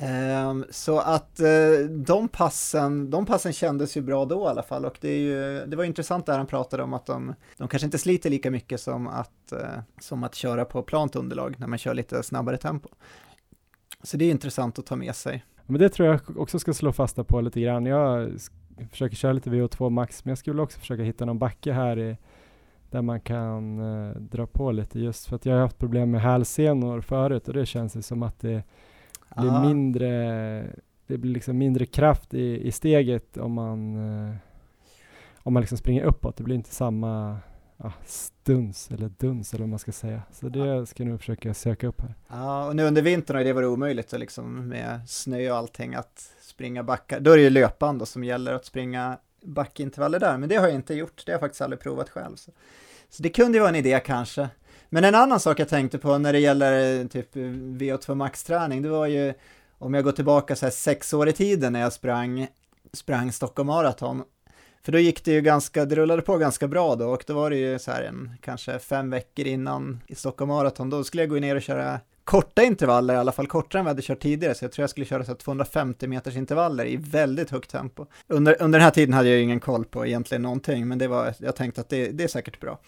Ehm, så att eh, de passen, de passen kändes ju bra då i alla fall och det, är ju, det var intressant där han pratade om att de, de kanske inte sliter lika mycket som att, eh, som att köra på plant underlag när man kör lite snabbare tempo. Så det är intressant att ta med sig. Men det tror jag också ska slå fasta på lite grann. Jag försöker köra lite VO2 max, men jag skulle också försöka hitta någon backe här i, där man kan eh, dra på lite just för att jag har haft problem med hälsenor förut och det känns ju som att det blir Ah. mindre, det blir liksom mindre kraft i, i steget om man, eh, om man liksom springer uppåt. Det blir inte samma ja, stuns eller duns eller vad man ska säga. Så det ska jag nog försöka söka upp här. Ja, och nu under vintern har det varit omöjligt att liksom med snö och allting att springa backar. Då är det ju löpband då som gäller att springa backintervaller där, men det har jag inte gjort. Det har jag faktiskt aldrig provat själv. Så, så det kunde ju vara en idé kanske. Men en annan sak jag tänkte på när det gäller eh, typ VO2 max-träning, det var ju om jag går tillbaka så här sex år i tiden när jag sprang, sprang Stockholm Marathon. För då gick det ju ganska, det rullade på ganska bra då och då var det ju så här en, kanske fem veckor innan i Stockholm Marathon, då skulle jag gå ner och köra korta intervaller, i alla fall kortare än vad jag hade kört tidigare, så jag tror jag skulle köra så 250 meters intervaller i väldigt högt tempo. Under, under den här tiden hade jag ju ingen koll på egentligen någonting, men det var, jag tänkte att det, det är säkert bra.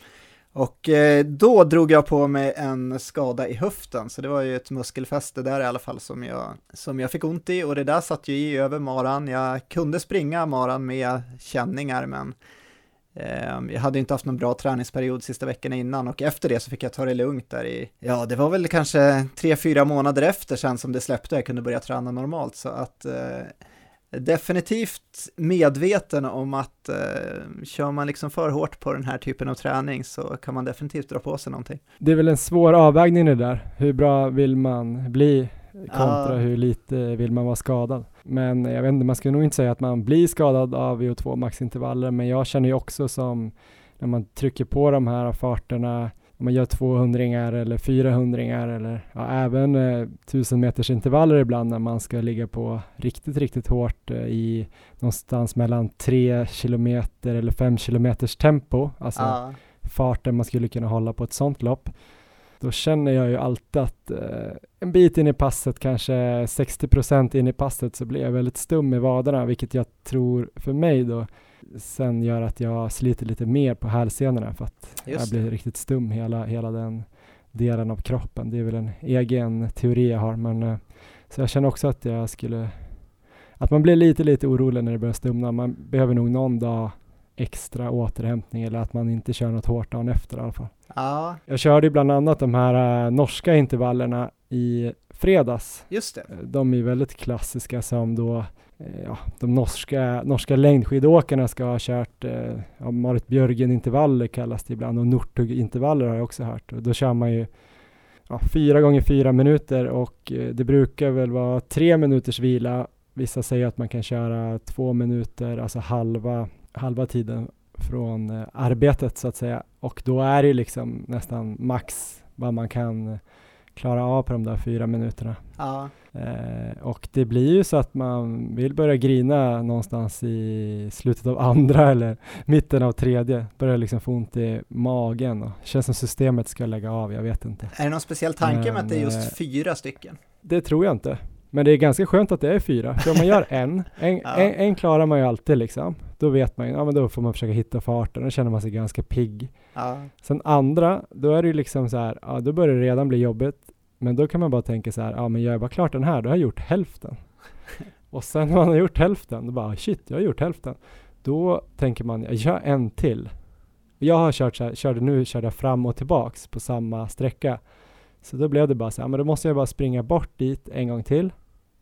Och eh, då drog jag på mig en skada i höften, så det var ju ett muskelfäste där i alla fall som jag, som jag fick ont i och det där satt ju i över maran. Jag kunde springa maran med känningar men eh, jag hade inte haft någon bra träningsperiod sista veckorna innan och efter det så fick jag ta det lugnt där i, ja det var väl kanske tre, fyra månader efter sen som det släppte och jag kunde börja träna normalt så att eh, definitivt medveten om att eh, kör man liksom för hårt på den här typen av träning så kan man definitivt dra på sig någonting. Det är väl en svår avvägning det där. Hur bra vill man bli kontra Ja. hur lite vill man vara skadad. Men jag vet inte, man ska nog inte säga att man blir skadad av VO2 maxintervaller, men jag känner ju också som när man trycker på de här farterna, om man gör 200 eller 400 eller ja, även eh, 1000 meters intervaller ibland när man ska ligga på riktigt, riktigt hårt eh, i någonstans mellan 3 kilometer eller 5 kilometers tempo, alltså Ja, farten man skulle kunna hålla på ett sånt lopp. Då känner jag ju alltid att eh, en bit in i passet, kanske 60% in i passet, så blir jag väldigt stum i vaderna, vilket jag tror för mig då sen gör att jag sliter lite mer på hälsenorna för att jag blir riktigt stum hela, hela den delen av kroppen. Det är väl en egen teori jag har, men eh, så jag känner också att jag skulle att man blir lite, lite orolig när det börjar stumna. Man behöver nog någon dag extra återhämtning eller att man inte kör något hårt dagen efter i alla fall. ja, Jag körde ju bland annat de här eh, norska intervallerna i fredags. just det. Eh, De är väldigt klassiska som då Eh, ja, de norska, norska längdskidåkarna ska ha kört eh, ja, Marit Björgen-intervaller kallas det ibland och Northug-intervaller har jag också hört. Och då kör man ju ja, fyra gånger fyra minuter och eh, det brukar väl vara tre minuters vila. Vissa säger att man kan köra två minuter, alltså halva, halva tiden från eh, arbetet så att säga. Och då är det ju liksom nästan max vad man kan eh, klara av på de där fyra minuterna. Ja, Eh, och det blir ju så att man vill börja grina någonstans i slutet av andra eller mitten av tredje. Börjar liksom få ont i magen och känns som systemet ska lägga av, jag vet inte. är det någon speciell tanke med att det är Men, just eh, fyra stycken? Det tror jag inte. Men det är ganska skönt att det är fyra, för om man gör en, en, Ja. en, en klarar man ju alltid liksom. Då vet man ju, ja men då får man försöka hitta farten, då känner man sig ganska pigg. Ja, Sen andra, då är det ju liksom så här, ja då börjar det redan bli jobbigt. Men då kan man bara tänka så här, ja men gör jag bara klart den här, då har jag gjort hälften. och sen när man har gjort hälften, då bara shit, jag har gjort hälften. Då tänker man, jag gör en till. Jag har kört så här, körde nu, körde jag fram och tillbaks på samma sträcka. Så då blev det bara så här, men då måste jag bara springa bort dit en gång till.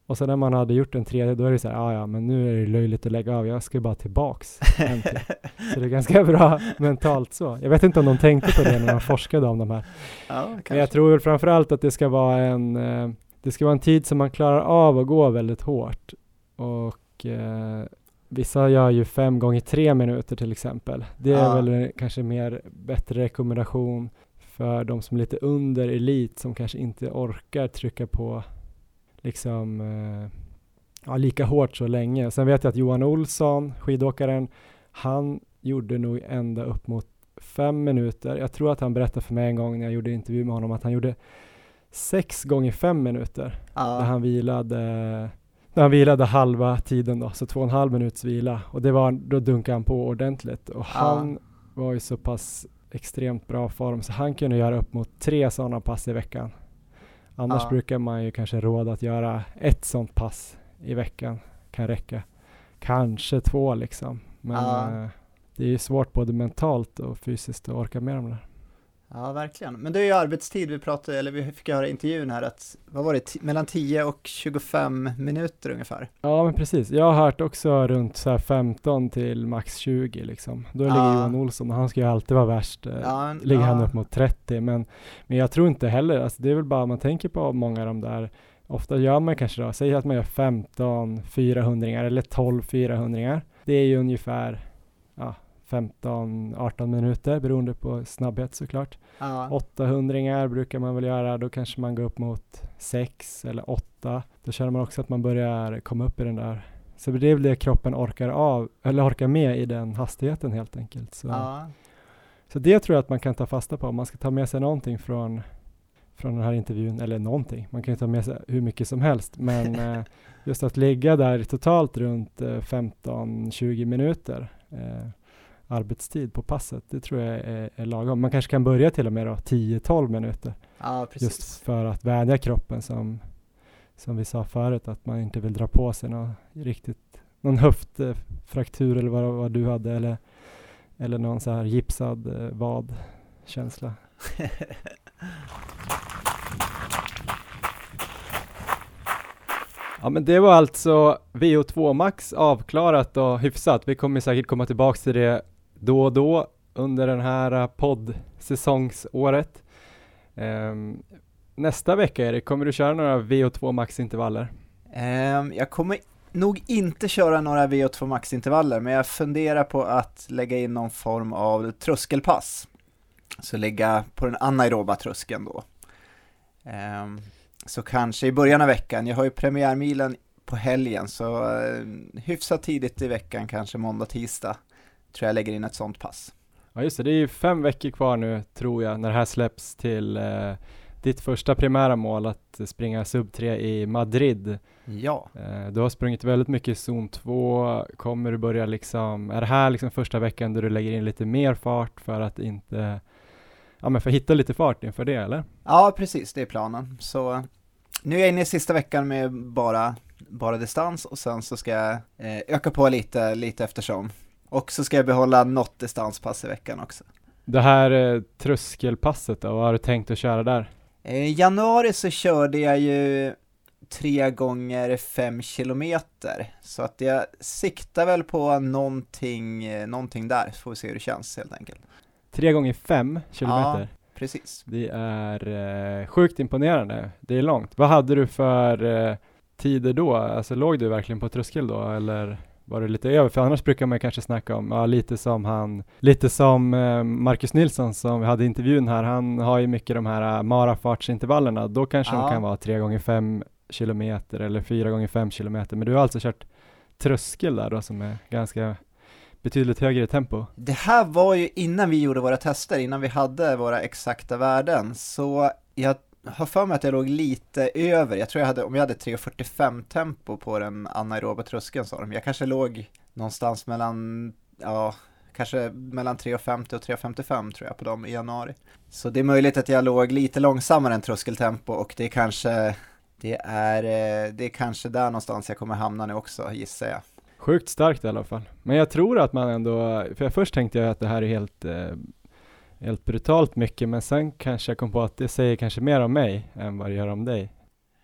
Och sen när man hade gjort en tredje, då är det så här, ja ja, men nu är det löjligt att lägga av, jag ska bara tillbaks. Så det är ganska bra mentalt så. Jag vet inte om de tänkte på det när de forskade om de här. ja Men jag tror väl framförallt att det ska vara en, eh, det ska vara en tid som man klarar av att gå väldigt hårt. Och eh, vissa gör ju fem gånger tre minuter till exempel. Det är Ja. väl kanske mer bättre rekommendation för de som är lite under elit som kanske inte orkar trycka på liksom eh, ja, lika hårt så länge. Sen vet jag att Johan Olsson, skidåkaren, han gjorde nog ända upp mot fem minuter. Jag tror att han berättade för mig en gång när jag gjorde intervju med honom att han gjorde sex gånger fem minuter där Ja, han vilade när han vilade halva tiden då, så två och en halv minuts vila och det var, då dunkade han på ordentligt och han var ju så pass extremt bra form så han kunde göra upp mot tre sådana pass i veckan. Annars Ja. brukar man ju kanske råda att göra ett sådant pass i veckan kan räcka. Kanske två liksom. Men Ja. eh, det är ju svårt både mentalt och fysiskt att orka med dem där. Ja, verkligen. Men det är ju arbetstid vi pratade, eller vi fick höra i intervjun här att, vad var det, mellan 10 och 25 minuter ungefär. Ja men precis, jag har hört också runt så här 15 till max 20 liksom. Då ligger Ja. Johan Olsson och han ska ju alltid vara värst. eh, Ja, ligger han ja. upp mot 30 men, men jag tror inte heller, alltså det är väl bara man tänker på många av de där Ofta gör man kanske då, säg att man gör 15 400 eller 12 400 Det är ju ungefär 15-18 minuter beroende på snabbhet såklart. Ja, 800 brukar man väl göra, då kanske man går upp mot 6 eller 8. Då känner man också att man börjar komma upp i den där. Så det är väl det kroppen orkar av, eller orkar med i den hastigheten helt enkelt. Så, ja, så det tror jag att man kan ta fasta på om man ska ta med sig någonting från, från den här intervjun, eller någonting. Man kan ju ta med sig hur mycket som helst, men eh, just att ligga där totalt runt eh, 15-20 minuter eh, arbetstid på passet, det tror jag är, är lagom. Man kanske kan börja till och med då 10-12 minuter, ja, just för att vänja kroppen som, som vi sa förut, att man inte vill dra på sig någon riktigt, någon höftfraktur eller vad, vad du hade, eller, eller någon så här gipsad eh, vadkänsla. Ja men det var alltså VO2 Max avklarat och hyfsat. Vi kommer säkert komma tillbaks till det då och då under den här äh, poddsäsongsåret. Um, nästa vecka Erik, kommer du köra några VO2 Max-intervaller? Um, jag kommer nog inte köra några VO2 Max-intervaller, men jag funderar på att lägga in någon form av tröskelpass. Så lägga på den anaeroba tröskeln då. Um, så kanske i början av veckan, jag har ju premiärmilen på helgen, så uh, hyfsat tidigt i veckan, kanske måndag, tisdag, tror jag lägger in ett sånt pass. Ja just det, det är ju fem veckor kvar nu tror jag när det här släpps till uh, ditt första primära mål att springa sub 3 i Madrid. Ja. Uh, du har sprungit väldigt mycket i zon 2, kommer du börja liksom, är det här liksom första veckan där du lägger in lite mer fart för att inte ja men för att hitta lite fart inför det eller? Ja precis, det är planen. Så nu är jag inne i sista veckan med bara, bara distans och sen så ska jag eh, öka på lite, lite eftersom. Och så ska jag behålla något distanspass i veckan också. Det här eh, tröskelpasset då, vad har du tänkt att köra där? Eh, I januari så körde jag ju tre gånger fem kilometer, så att jag siktar väl på någonting, eh, någonting där, så får vi se hur det känns helt enkelt. Tre gånger fem kilometer? Ja, precis. Det är eh, sjukt imponerande, det är långt. Vad hade du för eh, tider då? Alltså låg du verkligen på tröskel då, eller? Var det lite över, för annars brukar man kanske snacka om, ja lite som han, lite som eh, Marcus Nilsson som vi hade intervjun här, han har ju mycket de här uh, marafartsintervallerna, då kanske ja. de kan vara 3 gånger 5 kilometer eller 4 gånger 5 kilometer, men du har alltså kört tröskel där då som är ganska betydligt högre tempo. Det här var ju innan vi gjorde våra tester, innan vi hade våra exakta värden, så jag har för mig att jag låg lite över, jag tror jag hade, om jag hade 3.45 tempo på den anaeroba tröskeln sa de, jag kanske låg någonstans mellan, ja, kanske mellan 3.50 och 3.55 tror jag på dem i januari. Så det är möjligt att jag låg lite långsammare än tröskeltempo och det är kanske, det är, eh, det är kanske där någonstans jag kommer hamna nu också gissar jag. Sjukt starkt i alla fall. Men jag tror att man ändå, för jag först tänkte jag att det här är helt eh, helt brutalt mycket, men sen kanske jag kom på att det säger kanske mer om mig än vad det gör om dig.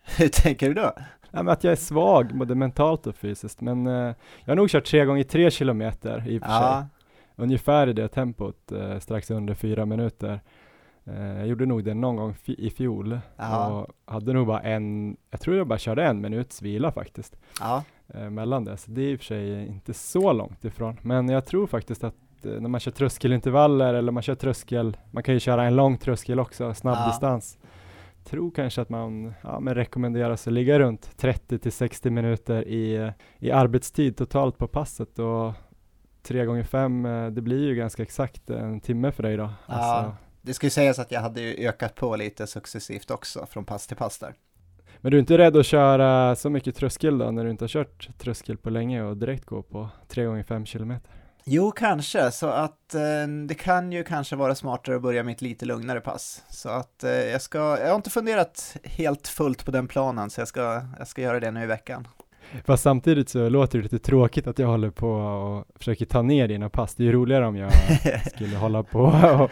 Hur tänker du då? Ja, men att jag är svag, både mentalt och fysiskt, men eh, jag har nog kört tre gånger tre kilometer i och för ja. sig. Ungefär i det tempot, eh, strax under fyra minuter. Eh, jag gjorde nog det någon gång i fjol ja. och hade nog bara en, jag tror jag bara körde en minuts vila faktiskt. Ja. Eh, mellan det, så det är i och för sig inte så långt ifrån. Men jag tror faktiskt att när man kör tröskelintervaller eller man kör tröskel, man kan ju köra en lång tröskel också, snabb ja. distans. Tror kanske att man ja, men rekommenderas att ligga runt 30 till 60 minuter i, i arbetstid totalt på passet och tre gånger fem, eh, det blir ju ganska exakt en timme för dig då. Ja, alltså. det ska ju sägas att jag hade ju ökat på lite successivt också från pass till pass där. Men du är inte rädd att köra så mycket tröskel då när du inte har kört tröskel på länge och direkt gå på tre gånger fem kilometer? Jo, kanske, så att eh, det kan ju kanske vara smartare att börja med ett lite lugnare pass. Så att eh, jag ska, jag har inte funderat helt fullt på den planen, så jag ska, jag ska göra det nu i veckan. Fast samtidigt så låter det lite tråkigt att jag håller på och försöker ta ner dina pass. Det är ju roligare om jag skulle hålla på och,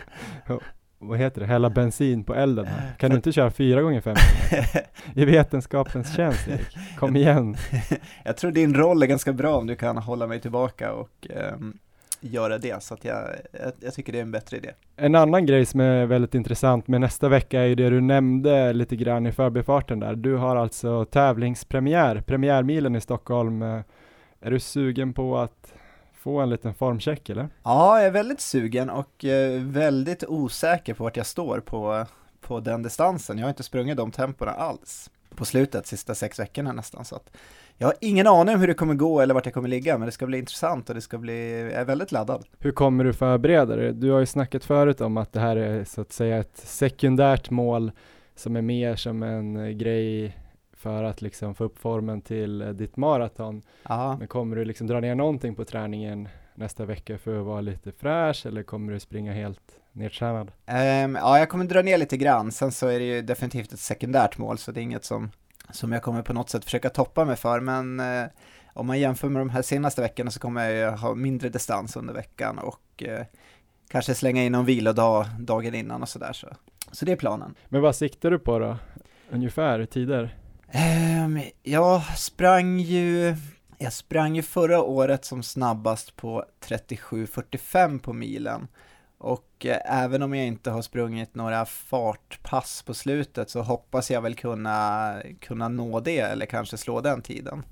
och, vad heter det, hälla bensin på elden här. Kan du inte köra fyra gånger fem? I vetenskapens tjänst, Erik. Kom igen. jag tror din roll är ganska bra om du kan hålla mig tillbaka och um, göra det, så att jag, jag, jag, tycker det är en bättre idé. En annan grej som är väldigt intressant med nästa vecka är ju det du nämnde lite grann i förbifarten där. Du har alltså tävlingspremiär, premiärmilen i Stockholm. Är du sugen på att få en liten formcheck eller? Ja, jag är väldigt sugen och eh, väldigt osäker på vart jag står på, på den distansen. Jag har inte sprungit de tempona alls på slutet, sista sex veckorna nästan. Så att jag har ingen aning om hur det kommer gå eller vart jag kommer ligga, men det ska bli intressant och det ska bli, jag är väldigt laddad. Hur kommer du förbereda dig? Du har ju snackat förut om att det här är så att säga ett sekundärt mål som är mer som en grej för att liksom få upp formen till eh, ditt maraton. Aha. Men kommer du liksom dra ner någonting på träningen nästa vecka för att vara lite fräsch eller kommer du springa helt nedtränad? Um, ja, jag kommer dra ner lite grann. Sen så är det ju definitivt ett sekundärt mål så det är inget som, som jag kommer på något sätt försöka toppa mig för. Men uh, om man jämför med de här senaste veckorna så kommer jag ha mindre distans under veckan och uh, kanske slänga in någon vilodag dagen innan och sådär. Så. så det är planen. Men vad siktar du på då? Ungefär tider? Um, jag sprang ju jag sprang ju förra året som snabbast på 37.45 på milen. Och eh, även om jag inte har sprungit några fartpass på slutet så hoppas jag väl kunna, kunna nå det eller kanske slå den tiden.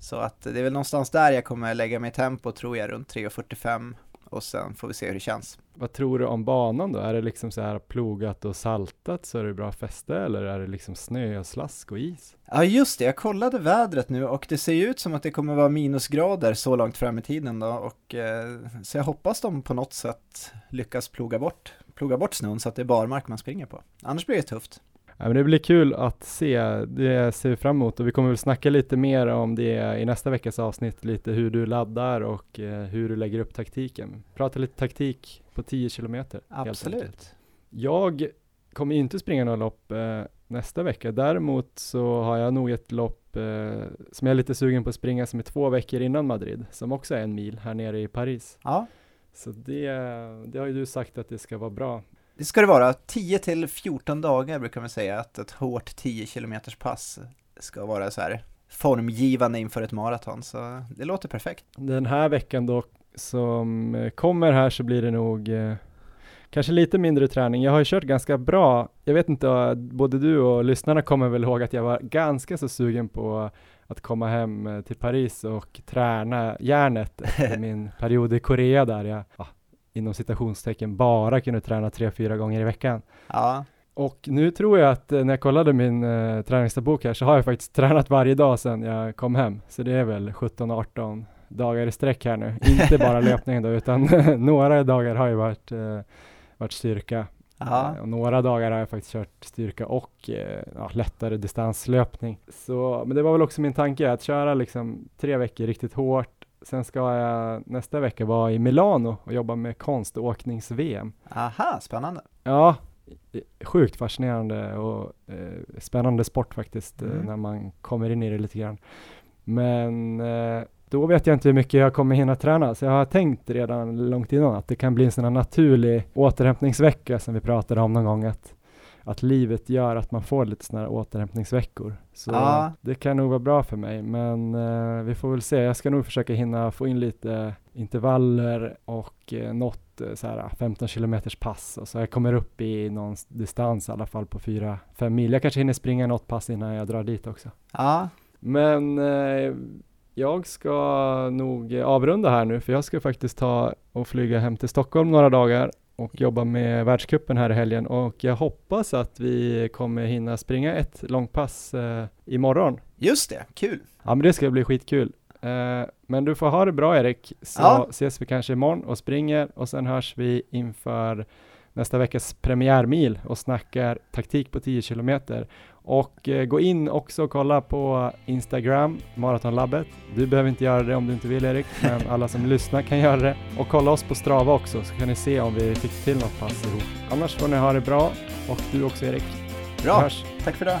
Så att det är väl någonstans där jag kommer lägga mig tempo tror jag, runt 3.45 och sen får vi se hur det känns. Vad tror du om banan då? Är det liksom så här plogat och saltat så är det bra fäste eller är det liksom snö och slask och is? Ja just det, jag kollade vädret nu och det ser ju ut som att det kommer vara minusgrader så långt fram i tiden då och eh, så jag hoppas de på något sätt lyckas ploga bort, ploga bort snön så att det är barmark man springer på. Annars blir det tufft. Ja, men det blir kul att se, det ser vi fram emot och vi kommer väl snacka lite mer om det i nästa veckas avsnitt, lite hur du laddar och eh, hur du lägger upp taktiken. Prata lite taktik på 10 kilometer. Absolut. Jag kommer inte springa några lopp eh, nästa vecka, däremot så har jag nog ett lopp eh, som jag är lite sugen på att springa som är två veckor innan Madrid, som också är en mil här nere i Paris. Ja. Så det, det har ju du sagt att det ska vara bra. Det ska det vara. 10 till 14 dagar brukar man säga att ett hårt 10 km pass ska vara så här formgivande inför ett maraton, så det låter perfekt. Den här veckan då som kommer här så blir det nog eh, kanske lite mindre träning. Jag har ju kört ganska bra. Jag vet inte, både du och lyssnarna kommer väl ihåg att jag var ganska så sugen på att komma hem eh, till Paris och träna järnet efter min period i Korea där jag ah, inom citationstecken bara kunde träna tre, fyra gånger i veckan. Ja. Och nu tror jag att eh, när jag kollade min eh, träningsdagbok här så har jag faktiskt tränat varje dag sedan jag kom hem. Så det är väl 17-18 dagar i sträck här nu. Inte bara löpningen då, utan några dagar har ju varit, eh, varit styrka. Ja. Eh, och några dagar har jag faktiskt kört styrka och eh, ja, lättare distanslöpning. Så, men det var väl också min tanke att köra liksom tre veckor riktigt hårt Sen ska jag nästa vecka vara i Milano och jobba med konståknings-VM. Aha, spännande. Ja, sjukt fascinerande och eh, spännande sport faktiskt eh, mm. när man kommer in i det lite grann. Men eh, då vet jag inte hur mycket jag kommer hinna träna, så jag har tänkt redan långt innan att det kan bli en sån här naturlig återhämtningsvecka som vi pratade om någon gång, att att livet gör att man får lite sådana här återhämtningsveckor. Så ja. det kan nog vara bra för mig, men eh, vi får väl se. Jag ska nog försöka hinna få in lite intervaller och eh, något eh, så här 15 kilometers pass och så jag kommer upp i någon distans i alla fall på 4-5 mil. Jag kanske hinner springa något pass innan jag drar dit också. Ja. Men eh, jag ska nog avrunda här nu, för jag ska faktiskt ta och flyga hem till Stockholm några dagar och jobba med världskuppen här i helgen och jag hoppas att vi kommer hinna springa ett långpass eh, imorgon. Just det, kul! Ja men det ska bli skitkul. Eh, men du får ha det bra Erik, så ja. ses vi kanske imorgon och springer och sen hörs vi inför nästa veckas premiärmil och snackar taktik på 10 kilometer. Och eh, gå in också och kolla på Instagram, Maratonlabbet. Du behöver inte göra det om du inte vill Erik, men alla som lyssnar kan göra det. Och kolla oss på Strava också så kan ni se om vi fick till något pass ihop. Annars får ni ha det bra och du också Erik. Bra, tack för det.